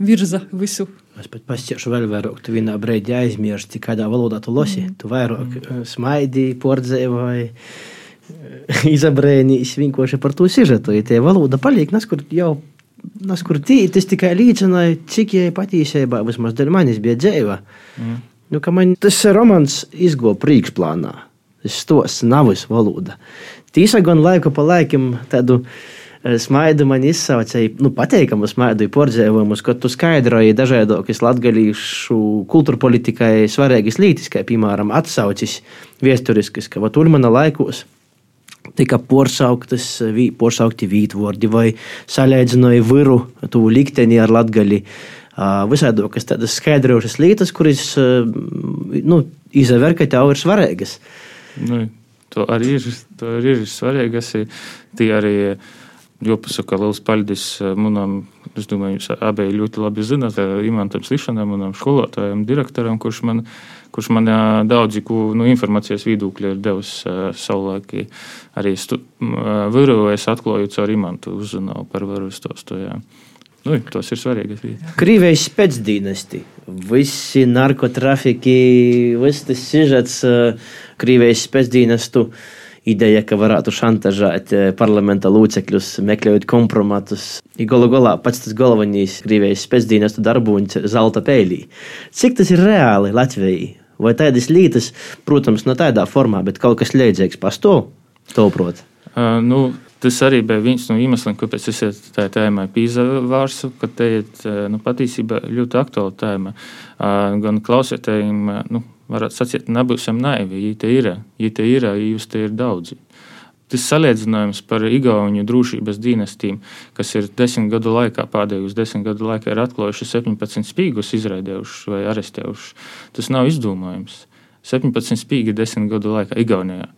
Virza visu. Es pat pasiešu vēl vairāk, tu vienā brīdī aizmirsti, kādā valodā tu lasi. Mm. Tu vairāk mm. smaidi, pordzēji, izabrēnīs vienkārši par to sižetu. Ja tie valoda paliek, neskur jau, neskur tī, tas tikai līdzināja, cik jai patīsībā, vismaz dēļ manis bija dzēva. Mm. Nu, man tas romans izgo priekšplānā. Tas stos nav valoda. Tīsa gan laiku pa laikam tādu. Smaidu man izsaucēja, nu, pateikamu smaidu pordzējumus, kad tu skaidroji dažādokas latgalīšu kultūra politikai svarīgas lītis, kā piemēram atsaucis viesturiskas, ka vat Ulmana laikos tika porsauktas, porsaukti vītvordi vai salēdzināja viru, tu likteni ar latgali visādi tādas skaidrojušas lietas, kuras nu, izver, ka tev ir svarīgas. Nu, to arī ir, to arī ir svarīgi. Tie arī Jāpasaka liels paldies manam, es domāju, jūs abi ļoti labi zināt, Imantam Slišanam, manam skolotājam, direktoram, kurš man, kurš man daudzi ku, nu, informācijas viedokļi ir devis savulaik. Arī varu es atklāju caur Imantu, uzzināju par varu stostojām. Nu, tas ir svarīgi. Krievijas pēcdīnesti, visi narkotrafiki, viss tas sižets Krievijas pēcdīnestu ideja, ka varētu šantažēt parlamenta locekļus, meklējot kompromatus. Galu galā pats tas galvenais Krievijas pēcdīnestu darbuņš zelta pēlī. Cik tas ir reāli Latvijai? Vai tādas lietas, protams, ne tādā formā, bet kaut kas līdzīgs pastāv? Toprot. Uh, nu, Tas arī bija viens no iemesliem, kāpēc es tā tēmai pīzavārsu, ka te ir nu, patiesībā ļoti aktuāla tēma. Gan klausītājiem, nu, varētu sacīt, nebūsim naivi, ja te ir, ja te ir, ja jūs te ir daudzi. Tas salīdzinājums par Igauniju drošības dienestīm, kas ir desmit gadu laikā, pēdējos desmit gadu laikā, ir atklājuši 17 spīgus, izraidījuši vai arestējuši. Tas nav izdomājums. 17 spīgi desmit gadu laikā Igaunijā.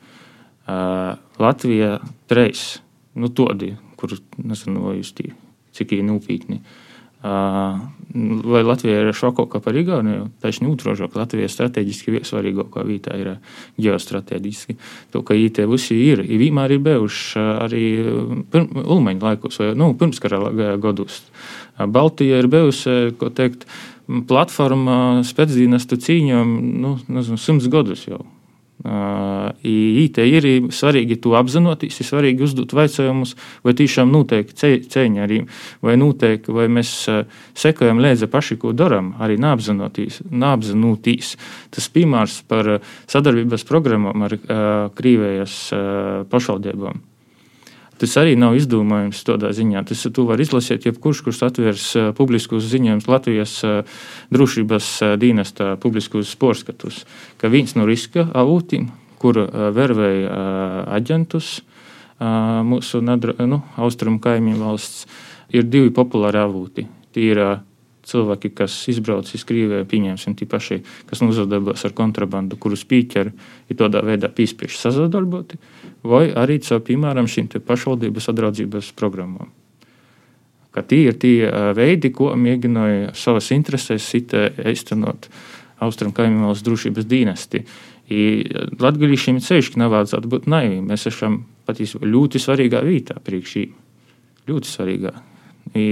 Uh, Latvija treis nu, tādi, kur nezinu, vai jūs tī, cik ir nopietni. Vai Latvija ir šokāka par Igauniju? Taisni otrāžāk, Latvija strateģiski svarīgākā vietā ir ģeostrateģiski. To, ka IT visi ir, ir vienmēr ir bijuši arī Ulmaņa laikos, vai nu, pirmskara gados. Baltija ir bijusi, ko teikt, platforma spēcdienestu cīņām, nu, nezinu, simts gadus jau. IT ir svarīgi to apzinoties, ir svarīgi uzdot jautājumus, vai tiešām notiek cēņa arī, vai notiek, vai mēs sekojam līdzi paši, ko darām, arī neapzinoties. Tas piemērs par sadarbības programmām ar Krīvējas pašvaldībām. Tas arī nav izdomājums tādā ziņā. Tas tu vari izlasīt, jebkurš, kurš atvērs uh, publiskus ziņojumus Latvijas uh, drošības uh, dienesta publiskus porskatus, ka viens no riska avotiem, kur vervēja aģentus mūsu nu, austrumu kaimiņu valsts, ir divi populāri avoti. Tie ir uh, cilvēki, kas izbrauc iz Krieviju, pieņemsim, tie paši, kas nozadarbos ar kontrabandu, kurus pīķeri ir tādā veidā pīspieši sazadarboti, vai arī caur, piemēram, šīm pašvaldības atraudzības programmām. Ka tie ir tie veidi, ko mēģināja savas interesēs īstenot Austrum kaimiņu valsts drošības dienesti. Latgadījušiem ceļš nevajadzētu būt naiviem. Mēs esam patiesībā ļoti svarīgā vietā priekš šīm. Ļoti svarīgā. I,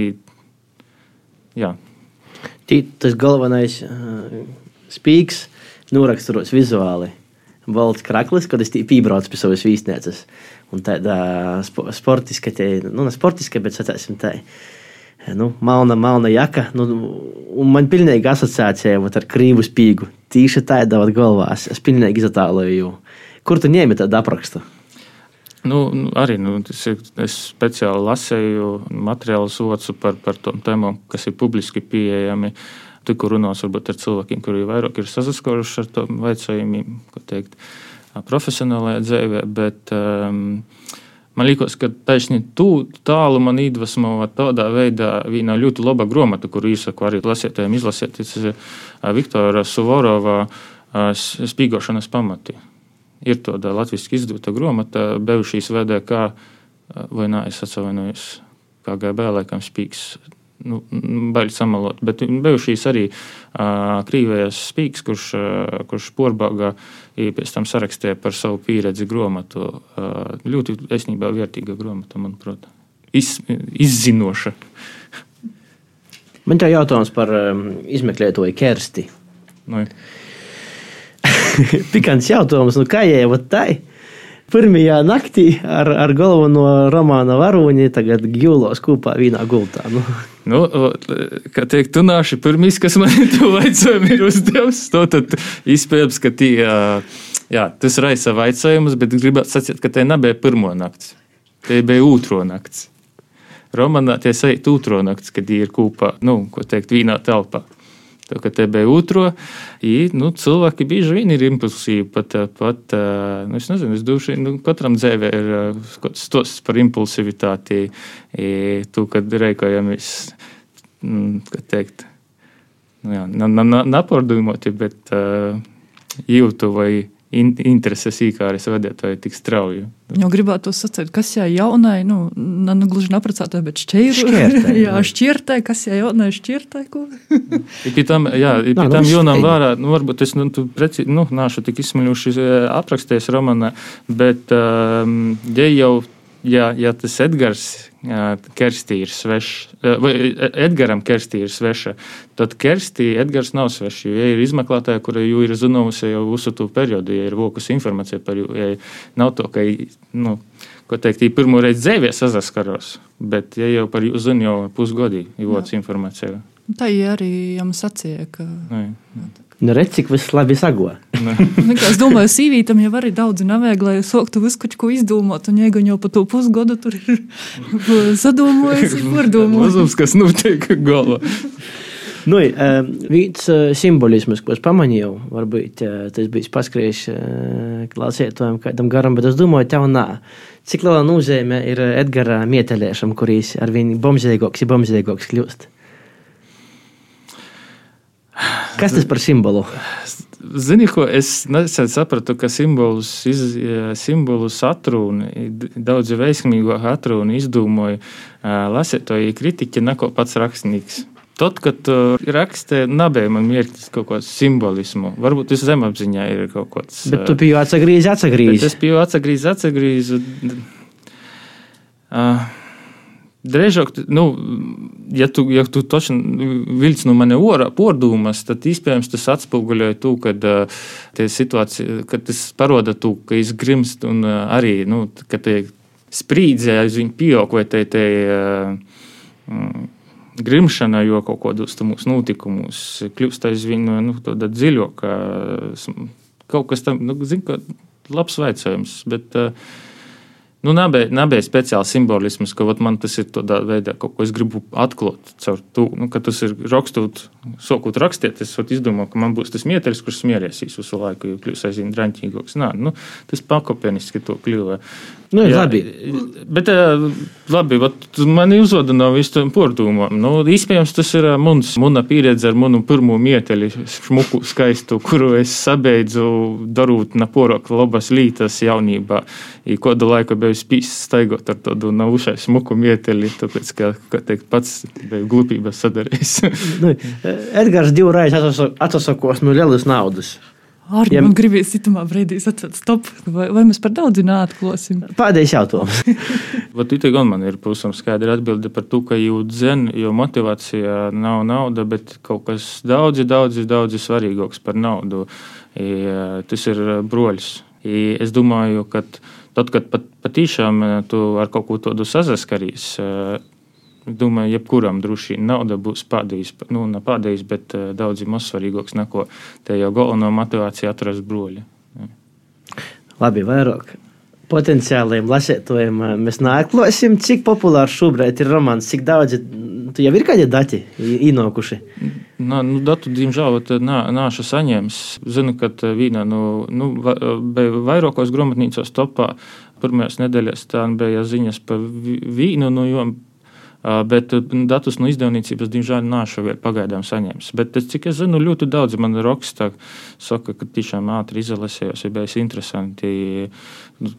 jā, tas galvenais uh, spīks noraksturots vizuāli. Balts kraklis, kad es piebraucu pie savas viesnīcas. Un tāda spo, sportiska, te, nu, ne sportiska, bet sacēsim tā. Nu, malna, malna jaka. Nu, man pilnīgi asociācija ar krīvu spīgu. Tīši tāda galvā. Es, es pilnīgi izatāloju. Kur tu ņēmi tādu aprakstu? Nu, nu, arī nu, ir, es speciāli lasīju materiālus otru par, par tām tēmām, kas ir publiski pieejami. Tikko runās varbūt ar cilvēkiem, kuri vairāk ir saskaruši ar tām jautājumiem, ko teikt, profesionālajā dzīvē. Bet, um, Man liekas, ka taisni tālu man iedvesmo tādā veidā viena ļoti laba grāmata, kuru īsaku arī lasītājiem izlasiet. Tas ir Viktora Suvorova spīgošanas pamati ir tāda latviešu izdota grāmata, bijušīs VDK, vai nē, es atvainojos, KGB, laikam, spīks. Nu, baigi samalot, bet bijušīs arī uh, Krīvijas spīks, kurš, uh, kurš porbāgā pēc tam sarakstīja par savu pieredzi grāmatu. Uh, ļoti esnībā vērtīga grāmata, manuprāt. Iz, izzinoša. Man te jautājums par um, izmeklētoju Kersti. Nu, pikants jautājums, nu kā jau tā? Pirmajā naktī ar, ar galveno romāna varoni tagad gūlos kopā vienā gultā. Nu. Nu, kā teikt, tu nāši pirmīs, kas man to vajadzēja ir uzdevis, to tad izpējams, ka tie, jā, tas raisa vajadzējumus, bet gribētu sacīt, ka te nebija pirmo nakts, te bija otro nakts. Romanā tie sajūt otro nakts, kad tie ir kopā, nu, ko teikt, vienā telpā. Tā kā bija otro, i, nu, cilvēki bieži vien ir impulsīvi. Pat, pat nu, es nezinu, es domāju, nu, katram dzīvē ir stosts par impulsivitāti, i, tu, kad reikojamies, mm, kā teikt, nu, jā, napordījumoti, bet uh, jūtu vai in, intereses īkāris vadītāji tik strauji. Jau gribētu to sacīt, kas jau jaunai, nu, ne nu, gluži nepracētāji, bet šķēru. jā, šķirtē, kas jau jaunai šķirtē, ko? pie tam, jā, pie tam nu, jūnam vārā, nu, varbūt es, nu, tu preci, nu, nāšu tik izsmeļuši aprakstēs romanā, bet, um, ja jau ja, ja tas Edgars Kerstī ir svešs, vai Edgaram Kerstī ir sveša, tad Kerstī Edgars nav svešs. Ja ir izmeklētāja, kura jau ir zināmusi jau visu to periodu, ja ir vokus informācija par viņu, ja nav to, ka, nu, teikt, ja pirmo reizi dzīvē sazaskaros, bet ja jau par jūsu zinu jau pusgodī, ir vokus informācija. Tā arī jums sacīja, ka. Nē. Nu, redz, cik viss labi sago. Nu, es domāju, sīvītam jau arī daudz nevajag, lai soktu visu kaut ko izdomāt. Un iegaņ jau pa to pusgadu tur ir sadomājis, pārdomājis. Mazums, kas notiek galvā. Nu, uh, viens uh, simbolisms, ko es pamanīju, varbūt uh, tas bija paskrējis klausētājiem kādam garam, bet es domāju, tev nā. Cik liela nozīme ir Edgara mietelēšam, kurīs ar vien bombzēgoks ir bombzēgoks kļūst? Kas tas par simbolu? Zini, ko es nesen sapratu, ka simbolus, iz, simbolus atrunu, daudz veiksmīgāk atrunu izdomāja lasītāji kritiķi, neko pats rakstnieks. Tad, kad uh, rakstē, nebija man mērķis kaut kāds simbolismu. Varbūt tas zemapziņā ir kaut kāds. Bet tu biji atsagrīzis, atsagrīzis. Es biju atsagrīzis, atsagrīzis. Uh, Drīzāk, nu, ja tu, ja tu točni vilci no mani orā pordumas, tad iespējams tas atspoguļoja to, ka uh, situācija, ka tas paroda to, ka es grimst un uh, arī, nu, ka te sprīdzē aiz viņu pieaug vai te, te uh, grimšana, jo kaut kādos mūsu notikumos kļūst aizvien nu, tāda dziļāka, kaut kas tam, nu, zin, ka labs veicējums, bet uh, Nu, nebija, nebija speciāls simbolisms, ka man tas ir tādā veidā, kaut ko es gribu atklāt nu, ka tas ir rakstot, sākot rakstīt. Es izdomāju, ka man būs tas mieteris, kurš smierēsīs visu laiku, jo kļūs aizvien draņķīgāks. Nā, nu, tas pakopeniski to kļuva. Nu, jā, labi. Bet, labi, man ir uzvada no visam portūmam. Nu, iespējams, tas ir muns, muna pieredze ar manu pirmo mieteli, šmuku skaistu, kuru es sabeidzu darot naporoku labas lītas jaunībā. I kādu laiku biju spīsis staigot ar tādu naušai smuku mieteli, tāpēc, ka, kā teikt, pats biju glupības sadarījis. nu, Edgars divreiz atsasakos no lielas naudas. Arī ja, man gribēja citamā brīdī sacīt, stop, vai, vai mēs par daudz neatklāsim? Pēdējais jautājums. Vat it gan man ir pusam skaidra atbilde par to, ka jūt zen, jo motivācija nav nauda, bet kaut kas daudzi, daudzi, daudzi svarīgāks par naudu. I, tas ir broļs. I, es domāju, ka tad, kad pat, patīšām tu ar kaut ko tādu sazaskaries, Domāju, jebkuram droši vien nauda būs pādījis, nu, ne pādījis, bet uh, daudz mazsvarīgāks neko. Te jau galveno motivāciju atrast broļi. Labi, vairāk potenciāliem lasētājiem mēs neatklāsim, cik populārs šobrīd ir romāns, cik daudz jau ir kādi dati ienākuši. Nā, nu, datu, diemžēl, nāšu saņēmis. Zinu, ka vīna nu, nu, vairākos grāmatnīcos topā pirmajās nedēļās tā bija ziņas par vīnu, nu, jo Bet datus no izdevniecības, diemžēl, nāšu pagaidām saņēmis. Bet, cik es zinu, ļoti daudz man raksta, saka, ka tiešām ātri izlasījos, ir bijis interesanti.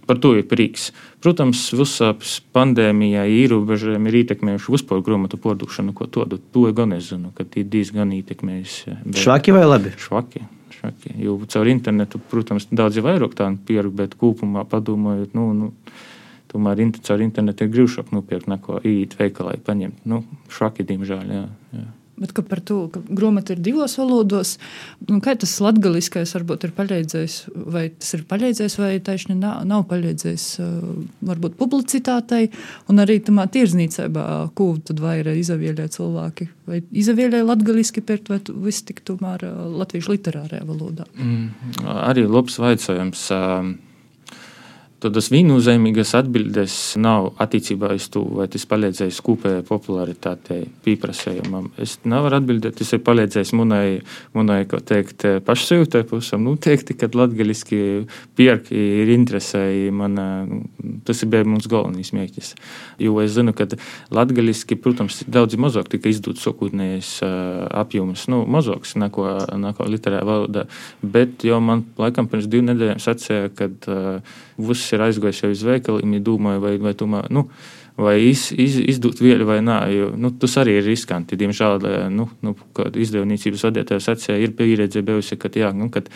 Par to ir prieks. Protams, visāpes pandēmijā ierobežojumi ir ietekmējuši vispār grāmatu pārdošanu, ko to, to gan es zinu, ka tie diezgan ietekmējuši. Švaki vai labi? Švaki. švaki. Jo caur internetu, protams, daudz vairāk tādu pieru, bet kopumā padomājot, nu, nu Tomēr caur internetu ir grūtāk nopirkt neko īet veikalā, paņemt. Nu, švaki, diemžēl. Jā, jā. Bet par to, ka grāmata ir divos valodos, nu, kā tas latgaliskais varbūt ir palīdzējis, vai tas ir palīdzējis, vai taisni nav, nav palīdzējis varbūt publicitātei, un arī tamā tirzniecībā, ko tad vairāk izavieļē cilvēki, vai izavieļē latgaliski pērt, vai viss tik tomēr latviešu literārajā valodā? Mm, arī labs vaicājums. Uh, Tādas viennozīmīgas atbildes nav attiecībā uz to, vai tas palīdzēs kopējai popularitātei, pieprasījumam. Es nevaru atbildēt, tas ir palīdzējis manai, manai ko teikt, pašsajūtai pusam. Noteikti, kad latgaliski pierk ir interesēji, man, tas bija mums galvenais mērķis. Jo es zinu, ka latgaliski, protams, daudz mazāk tika izdots sokūtnējais apjoms, nu, mazāks neko, neko literārā valodā, bet jau man laikam pirms divu nedēļām sacīja, kad uh, viss ir aizgājis jau uz veikaliem, ja domāju, vai, vai, tomēr, nu, vai iz, iz, izdot vielu vai nē. Jo, nu, tas arī ir riskanti. Diemžēl nu, nu, izdevniecības vadītājs sacīja, ir pieredze bijusi, ka jā, nu, kad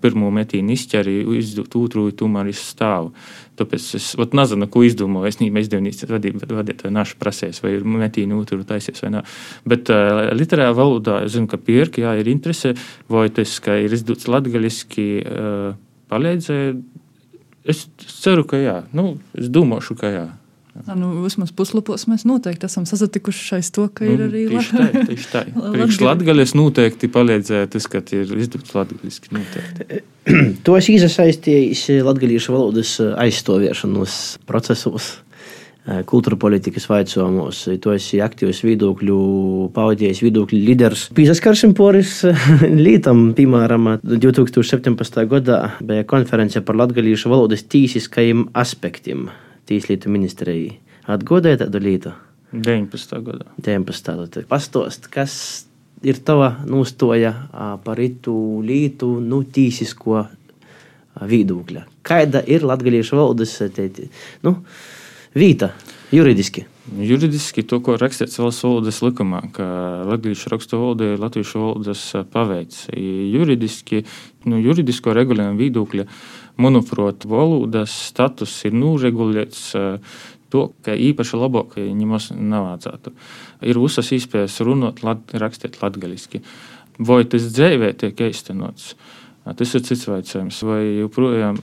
pirmo metīnu izķeri, izdot otru, tomēr izstāv. Tāpēc es ot, nezinu, ko izdomāju. Es nezinu, izdevniecības vadītāju našu prasēs, vai ir metīnu otru taisies vai nē. Bet uh, literārā valodā es zinu, ka pierki, jā, ir interese, vai tas, ka ir izdots latgaļiski, uh, palīdzēja Es ceru, ka jā. Nu, es domāšu, ka jā. Jā, nu, vismaz puslapos mēs noteikti esam sazinājušies to, ka nu, ir arī tieši tā. Tieši tā. Priekš latgaļas noteikti palīdzēja tas, ka ir izdots latgaļiski noteikti. to es iesaistījos latgaļiešu valodas aizstāvēšanas procesos. Kultūra politikas jautājumos. Tu esi aktīvs viedokļu paudījis, viedokļu līderis. Pieskarsim poris lītam, piemēram, 2017. gadā bija konference par latgalīšu valodas tīsiskajiem aspektiem Tīslietu ministrijai. Atgodēja tādu lītu? 19. gadā. 19. gadā. Pastost, kas ir tava nostoja par itu lītu, nu, tīsisko viedokļa? Kāda ir latgalīšu valodas? Nu, vīta juridiski? Juridiski to, ko rakstīts valsts valodas likumā, ka latviešu rakstu valoda ir latviešu valodas paveids. Juridiski, nu, juridisko regulējumu viedokļa, manuprāt, valodas status ir noregulēts to, ka īpaši labāk ņemos nevajadzētu. Ir visas iespējas runāt, lat, rakstīt latgaliski. Vai tas dzīvē tiek īstenots? Tas ir cits jautājums. Vai joprojām,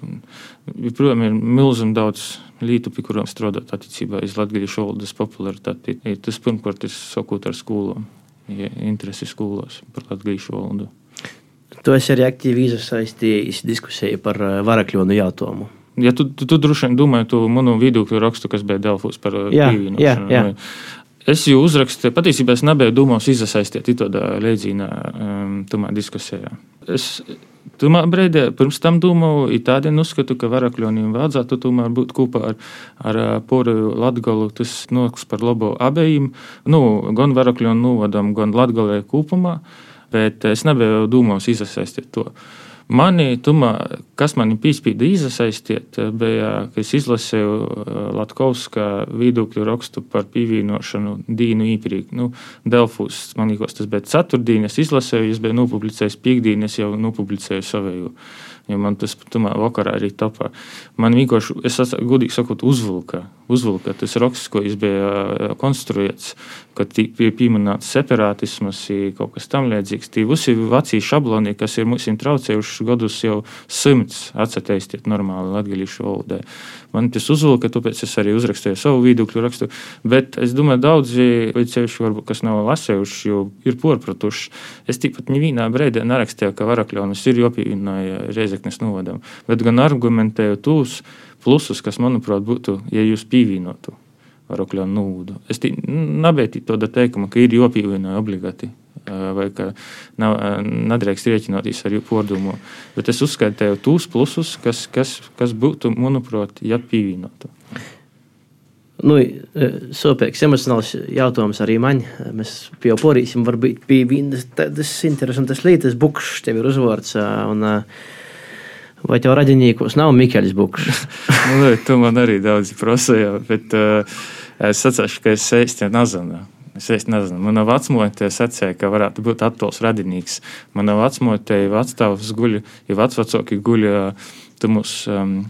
joprojām ir milzīgi daudz lietu, pie kurām strādāt attiecībā uz latviešu valodas popularitāti. Tas pirmkārt ir sakot ar skolām, ja interesi skolās par latviešu valodu. Tu esi arī aktīvi iesaistījies diskusijā par varakļonu jautājumu. Ja tu, tu, tu droši vien domā to manu viedokļu rakstu, kas bija Delfos par pievienošanu. Es jau uzrakstīju, patiesībā es nebiju domājis iesaistīt tādā līdzīgā um, diskusijā. Es Tomēr brīdī pirms tam domāju, tādi uzskatu, ka varakļoniem vajadzētu tomēr būt kopā ar, ar poru latgalu. Tas nāks par labu abejiem, nu, gan varakļonu novadam, gan latgalē kopumā, bet es nebiju domājis iesaistīt to. Mani, tumā, kas man piespieda iesaistīt, bija, ka es izlasīju uh, Latvijas viedokļu rakstu par pievienošanu Dīnu īprīgi. Nu, Delfus, man liekas, tas bija ceturtdienas, izlasīju, es biju nopublicējis piekdienas, jau nopublicēju savēju. Jo man tas tomēr vakarā arī tapā. Man vienkārši, es godīgi sakot, uzvilka. uzvilka tas raksts, ko es biju konstruēts, kad bija pieminēts separātisms, kaut kas tam līdzīgs. Tie visi vecie šabloni, kas ir mums traucējuši gadus jau simts, atcerēties normāli latviešu valodai. Man tas uzvilka, tāpēc es arī uzrakstīju savu viedokļu rakstu. Bet es domāju, daudzi, ceļši, varbūt, kas nav lasējuši, jo ir porpratuši. Es tikpat nevienā brīdī nerakstīju, ka varakļonis ir jopīnāja Reizeknes novadam, bet gan argumentēju tos plusus, kas, manuprāt, būtu, ja jūs pīvīnotu varakļonu nūdu. Es nebētīju to teikumu, ka ir jopīvīnāja obligāti vai ka nav, nedrīkst rēķināties ar pordumu. Bet es uzskaitīju tos plusus, kas, kas, kas būtu, manuprāt, ja pievienotu. Nu, Sopīgs emocionāls jautājums arī man. Mēs jau porīsim, varbūt pie vienas tādas interesantas lietas. Bukšs tev ir uzvārds. Un, Vai tev radinīkos nav Mikls Bukšs? nu, tu man arī daudz prasīji, bet uh, es sacīšu, ka es īsti nezinu. Es īsti nezinu. Manā vecmotē sacīja, ka varētu būt attols radinīgs. Manā vecmotē ir vecstāvs guļ, ir vecvecāki guļ tumus. Um,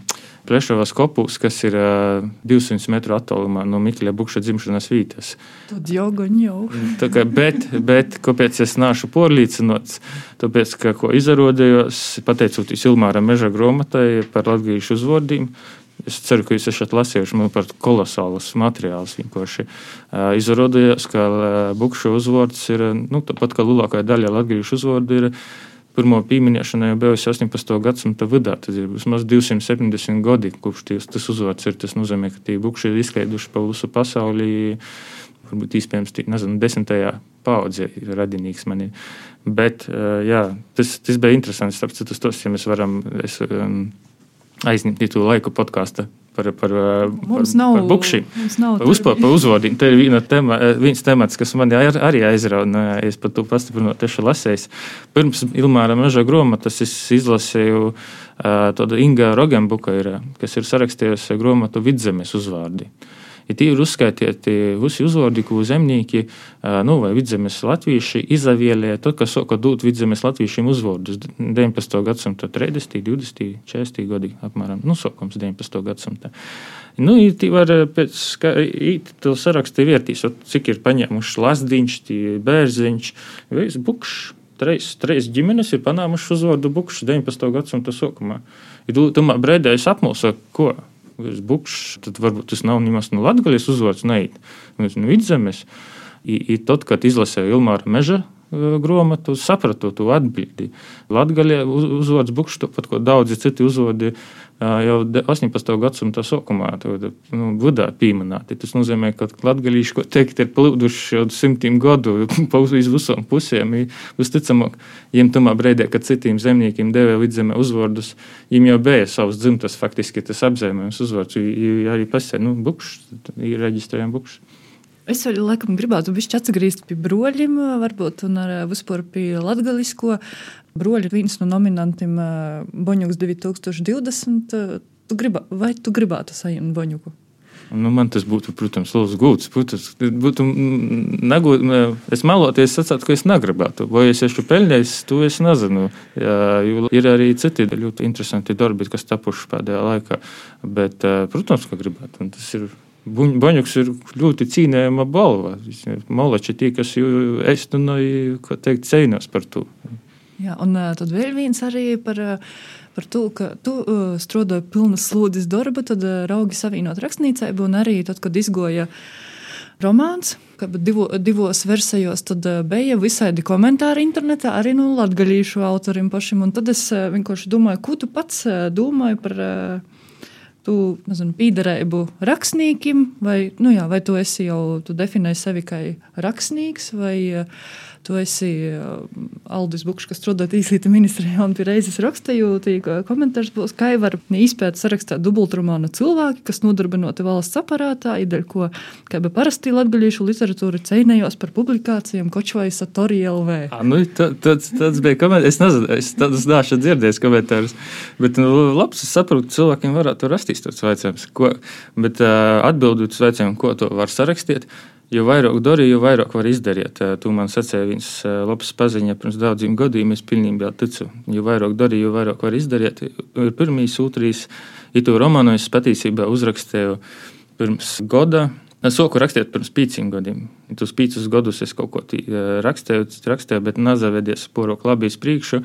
Plešavas kopūs, kas ir uh, 200 metru attālumā no Mikla Bukša dzimšanas vietas. Tad jau gan jau. kā, bet, bet kāpēc es nāšu porlīcinots? Tāpēc, ka, ko izarādījos, pateicoties Ilmāra meža grāmatai par latgīšu uzvārdiem, Es ceru, ka jūs esat lasījuši man par kolosālus materiālus. Vienkārši izrādījās, ka bukšu uzvārds ir nu, tāpat kā lielākā daļa latviešu uzvārdu ir pirmo pieminēšana jau bijusi 18. gadsimta vidū. Tas ir vismaz 270 gadi, kopš ties, tas uzvārds ir. Tas nozīmē, ka tie bukši ir izskaiduši pa visu pasauli. Varbūt iespējams, tī, nezinu, desmitajā paudzē ir radinīgs man. Ir. Bet jā, tas, tas bija interesants. Tāpēc tas tos, ja mēs varam es, um, aizņemt to laiku podkāstu par, par, mums par, nav, par bukšiem. Mums nav par, uzpār, par uzvārdiem. Tā ir viena tema, viens temats, kas man ar, arī aizrauga. Es par to pastiprinot tieši lasēju. Pirms Ilmāra meža grāmatas es izlasīju tādu Inga Rogenbuka, ir, kas ir sarakstījusi grāmatu Vidzemes uzvārdi. Ja ir uzskaitīti visi uzvārdi, ko zemnieki nu, vai vidzemes latvieši izavielēja, tad, kas sāka dot vidzemes latviešiem uzvārdus 19. gadsimta 30., 20., 40. gadi apmēram, nu, sākums 19. gadsimta. Nu, tī var pēc tam sarakstīt vērtīs, cik ir paņēmuši lasdiņš, bērziņš, veids bukšs. Treis, treis ģimenes ir panākušas uzvārdu bukšu 19. gadsimta sākumā. Ir tomēr brīdējis apmulsa, ko bukšs, tad varbūt tas nav nemaz no Latvijas uzvārds, neiet no vidzemes. I, i tad, kad izlasīju Ilmāra meža grāmatu, sapratu to atbildi. Latvijā uzvārds bukšs, tāpat kā daudzi citi uzvārdi jau 18. gadsimta sākumā nu, budā pieminēti. Tas nozīmē, ka latgalīši, ko teikt, ir plūduši jau simtiem gadu uz visām pusēm. Visticamāk, viņiem tamā brīdī, kad citiem zemniekiem deva vidzemē uzvārdus, viņiem jau bija savs dzimtas faktiski tas apzīmējums uzvārds. Arī pasē, nu, bukšs, ir reģistrējami bukšs. Es arī laikam gribētu atgriezties pie broļiem, varbūt, ar vispār pie latgalisko. Broļi ir viens no nominantiem Boņuks 2020. Tu gribā, vai tu gribētu saņemt Boņuku? Nu, man tas būtu, protams, liels gūts. Protams, būtu negūt, es meloties, sacītu, ka es negribētu. Vai es esmu pelnījis, to es nezinu. Jā, ir arī citi ļoti interesanti darbi, kas tapuši pēdējā laikā. Bet, protams, ka gribētu. Un tas ir Boņuks ir ļoti cīnījama balva. Malači tie, kas kā teikt, cīnās par to. Jā, un tad vēl viens arī par, par to, ka tu strādāji pilnas slūdzes darbu, tad raugi savienot rakstniecību, un arī tad, kad izgoja romāns, divo, divos versijos, bija visādi komentāri internetā arī no latgaļīšu autorim pašim, un tad es vienkārši domāju, ko tu pats domāji par tu nezinu, pīderēju rakstniekiem, vai, nu jā, vai tu esi jau tu definēji sevi kā rakstnieks, vai tu esi uh, Aldis Bukšs, kas strādā Tīslīta ministrijā un reizes rakstīju, tīk komentārs būs, kā var izpēt sarakstāt dubultromānu cilvēki, kas nodarbinoti valsts aparātā, ideļ, ko, kā bija parasti latgaļīšu literatūra ceinējos par publikācijām Kočvai Satori LV. A, nu, tāds, tāds bija komentārs, es nezinu, es tādus nāšu dzirdējis komentārus, bet, nu, labs, es saprotu, cilvēkiem varētu rastīs tāds vaicājums, ko, bet uh, atbildot uz vaicājumu, ko to var sarakstīt, Jo vairāk dari, jo vairāk var izdarīt. Tu man sacīji, viens labs paziņa pirms daudziem gadiem, es pilnībā ticu. Jo vairāk dari, jo vairāk var izdarīt. Ir pirmīs, otrīs, itu romānu es patiesībā uzrakstīju pirms gada. Es soku rakstīt pirms pieciem gadiem. Tos piecus gadus es kaut ko rakstīju, rakstīju bet nazavedies porok labi uz priekšu.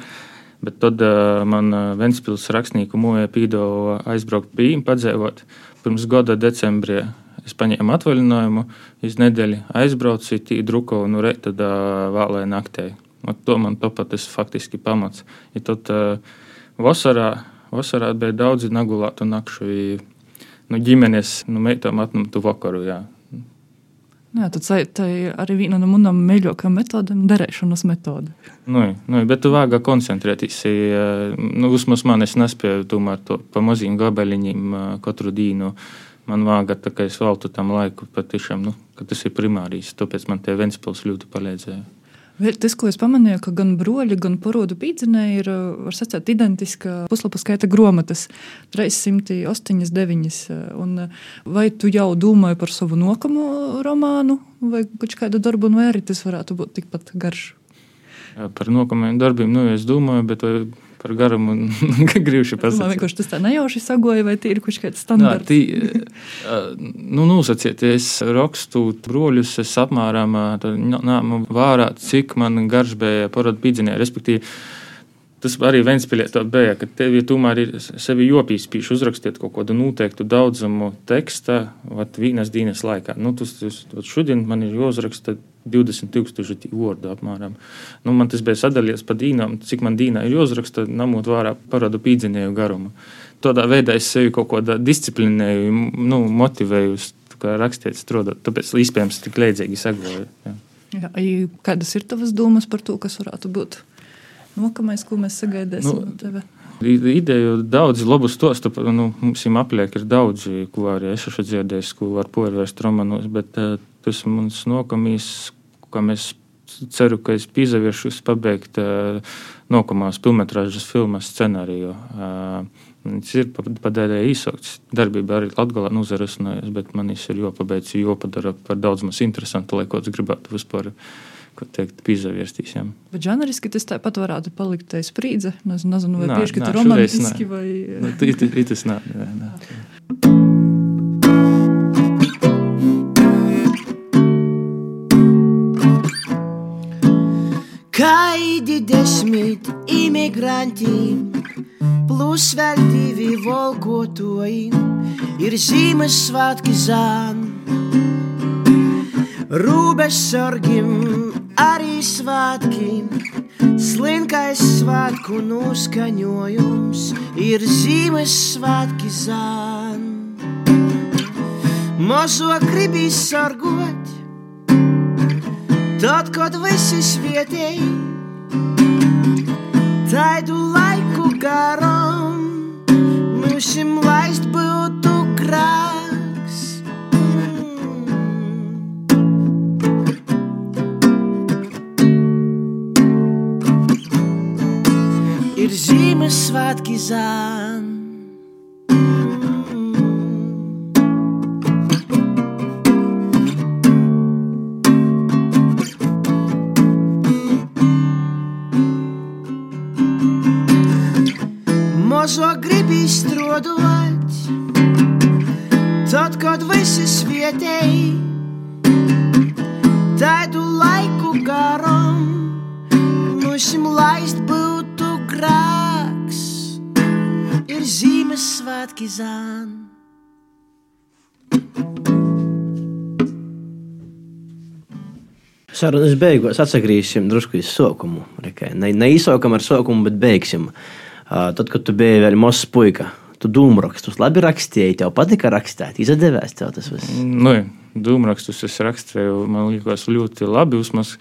Bet tad uh, man Ventspils rakstnieku mūjā pīdo aizbraukt pie viņiem, padzēvot pirms gada decembrī Es paņēmu atvaļinājumu, iz nedēļu aizbraucu, tī druko un nu, re, tad uh, vēlēju naktī. To man topat tas faktiski pamats. Ja tad uh, vasarā, vasarā bija daudzi nagulātu nakšu, nu, ģimenes, nu, meitām atnamtu vakaru, jā. Jā, tad tā ir arī viena no manām mīļākajām metodēm, derēšanas metode. Nu, nu, bet tu vāga koncentrēties. Nu, vismaz man es nespēju tomēr to pa maziem gabaliņiem katru dienu. Uh, man vāga, tā kā es veltu tam laiku, patiešām, nu, ka tas ir primārijas. Tāpēc man tie Ventspils ļoti palīdzēja. Tas, ko es pamanīju, ka gan broļi, gan porodu pīdzenē ir sacēt, identiska puslapu skaita grāmatas - 389. Un vai tu jau domāji par savu nākamo romānu vai kādu darbu, vai arī tas varētu būt tikpat garš? Par nākamajiem darbiem, nu, es domāju, bet par garumu un gribšu pasakāt. Man vienkārši tas tā nejauši sagoja, vai tī ir kaut kāds standarts? Jā, tī, nu, nosacīt, es rakstu broļus, es apmēram nāmu vārā, cik man garš bija parāda pīdzinē, respektīvi. Tas arī Vēnspēlē tā bija, ka tev ja tomēr ir sevi jopīspīši uzrakstīt kaut kādu noteiktu daudzumu teksta, vat vienas dienas laikā. Nu, tas, tas, šodien man ir jāuzraksta 20,000 vārdu apmēram. Nu, man tas bija sadalījies pa dīnām, cik man dīnā ir jāuzraksta, namot vārā parādu pīdzinēju garumu. Tādā veidā es sevi kaut kādā disciplinēju, nu, motivēju, kā rakstīt, strādāt. Tāpēc iespējams tik leidzīgi sagoju. Jā. Jā, kādas ir tavas domas par to, kas varētu būt nākamais, ko mēs sagaidīsim nu, no tevis? Ideju daudz labu stostu, nu, mums ir apliek, ir daudzi, ko arī es esmu dzirdējis, ko var porvērst romanos, bet uh, tas mums nokamīs, kam es ceru, ka es pīzaviešos pabeigt nokamās pilnmetrāžas filmas scenāriju. Viņš ir padēļ īsāks. Darbība arī Latvijā nozarasinājusi, bet man viņš ir jāpabeidz, jo padara par daudz maz interesantu, lai kaut kas gribētu vispār. Teikt, pīzaviestīs. Ja. Bet žanriski tas tāpat varētu palikt tā sprīdze. Es nezinu, vai tieši tā romantiski nā, vai... Nu, tas nāk. 110 imigranti, plus vēl divi volkotoji, ir Ziemassvētki zān. Rūbesargim arī svētki, slinkais svētku noskaņojums ir Ziemassvētki zān. Mazo gribīs sargot, tad, kad visi svietēji taidu laiku garam, mūsim laist būtu grāk. ir zīmes svētki Mazo grib izstrādāt, tad, kad visi svietēji, tādu laiku garam, mūsim laist būt grāks ir zīmes svētki zān. Sarunas beigās atgriezīsim drusku uz sākumu. Ne, neizsākam ar sākumu, bet beigsim. Uh, tad, kad tu biji vēl mazs puika, tu dūmrakstus labi rakstīji, tev patika rakstīt, izdevās tev tas viss. Nu, dūmrakstus es rakstīju, man liekas, ļoti labi. Uzmaz,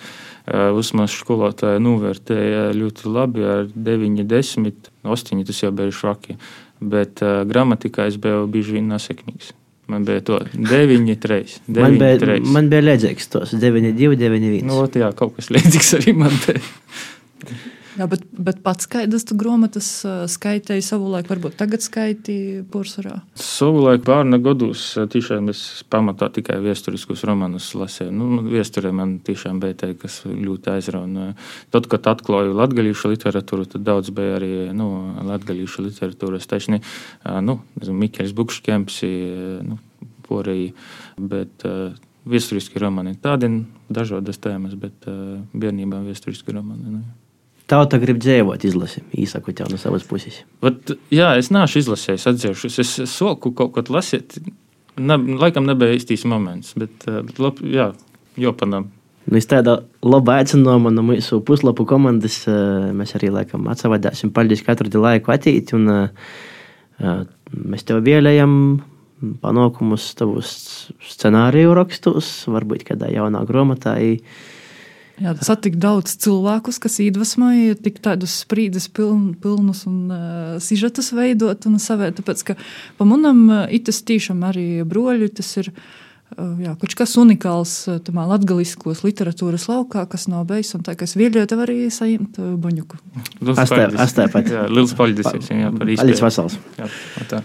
Vismaz skolotāja novērtēja ļoti labi, ar 9, 10, 8. Tas jau bija šoki. Bet uh, gramatikā es biju bieži vien nesekmīgs. Man bija to 9, 3. 9, man bija, 3. man bija līdzīgs tos 9, 2, 9, 1. Nu, jā, kaut kas līdzīgs arī man bija. Jā, bet, bet pats skaidrs, tu grāmatas skaitīji savulaik, varbūt tagad skaitīji Pursarā. Savulaik bērna gados tiešām es pamatā tikai vēsturiskus romanus lasīju. Nu, Vēsturē man tiešām bija te, kas ļoti aizrauja. Tad, kad atklāju latgalīšu literatūru, tad daudz bija arī nu, latgalīšu literatūras. Taisni, nu, Mikēls Bukšķemps, nu, porēji, bet vēsturiski romani. Tādi dažādas tēmas, bet bērnībā vēsturiski romani. Nu. Tauta grib dzīvot, izlasi, īsaku tev no savas puses. Vat, jā, es neesmu izlasījis, atzīšu. Es soku kaut ko lasīt. Ne, laikam nebija īstais moments, bet, bet lab, jā, jopanam. Nu, es tādu labu aicinājumu no mūsu puslapu komandas. Mēs arī laikam atsavādāsim. Paldies katru laiku attīt. Un, mēs tev vēlējam panākumus tavus scenāriju rakstus, varbūt kādā jaunā grāmatā. Jā, satikt daudz cilvēkus, kas iedvesmoja tik tādus sprīdus piln, pilnus un uh, sižetus veidot un savēt. Tāpēc, ka pa manam uh, itas tiešām arī broļi, tas ir uh, jā, kaut kas unikāls tamā latgaliskos literatūras laukā, kas nav beigas, un tā, kas vieļoja tev arī saņemt uh, buņuku. Astē, astē pat. Jā, liels paldies, jā, par īstenību. Paldies, vasals. Jā, tā.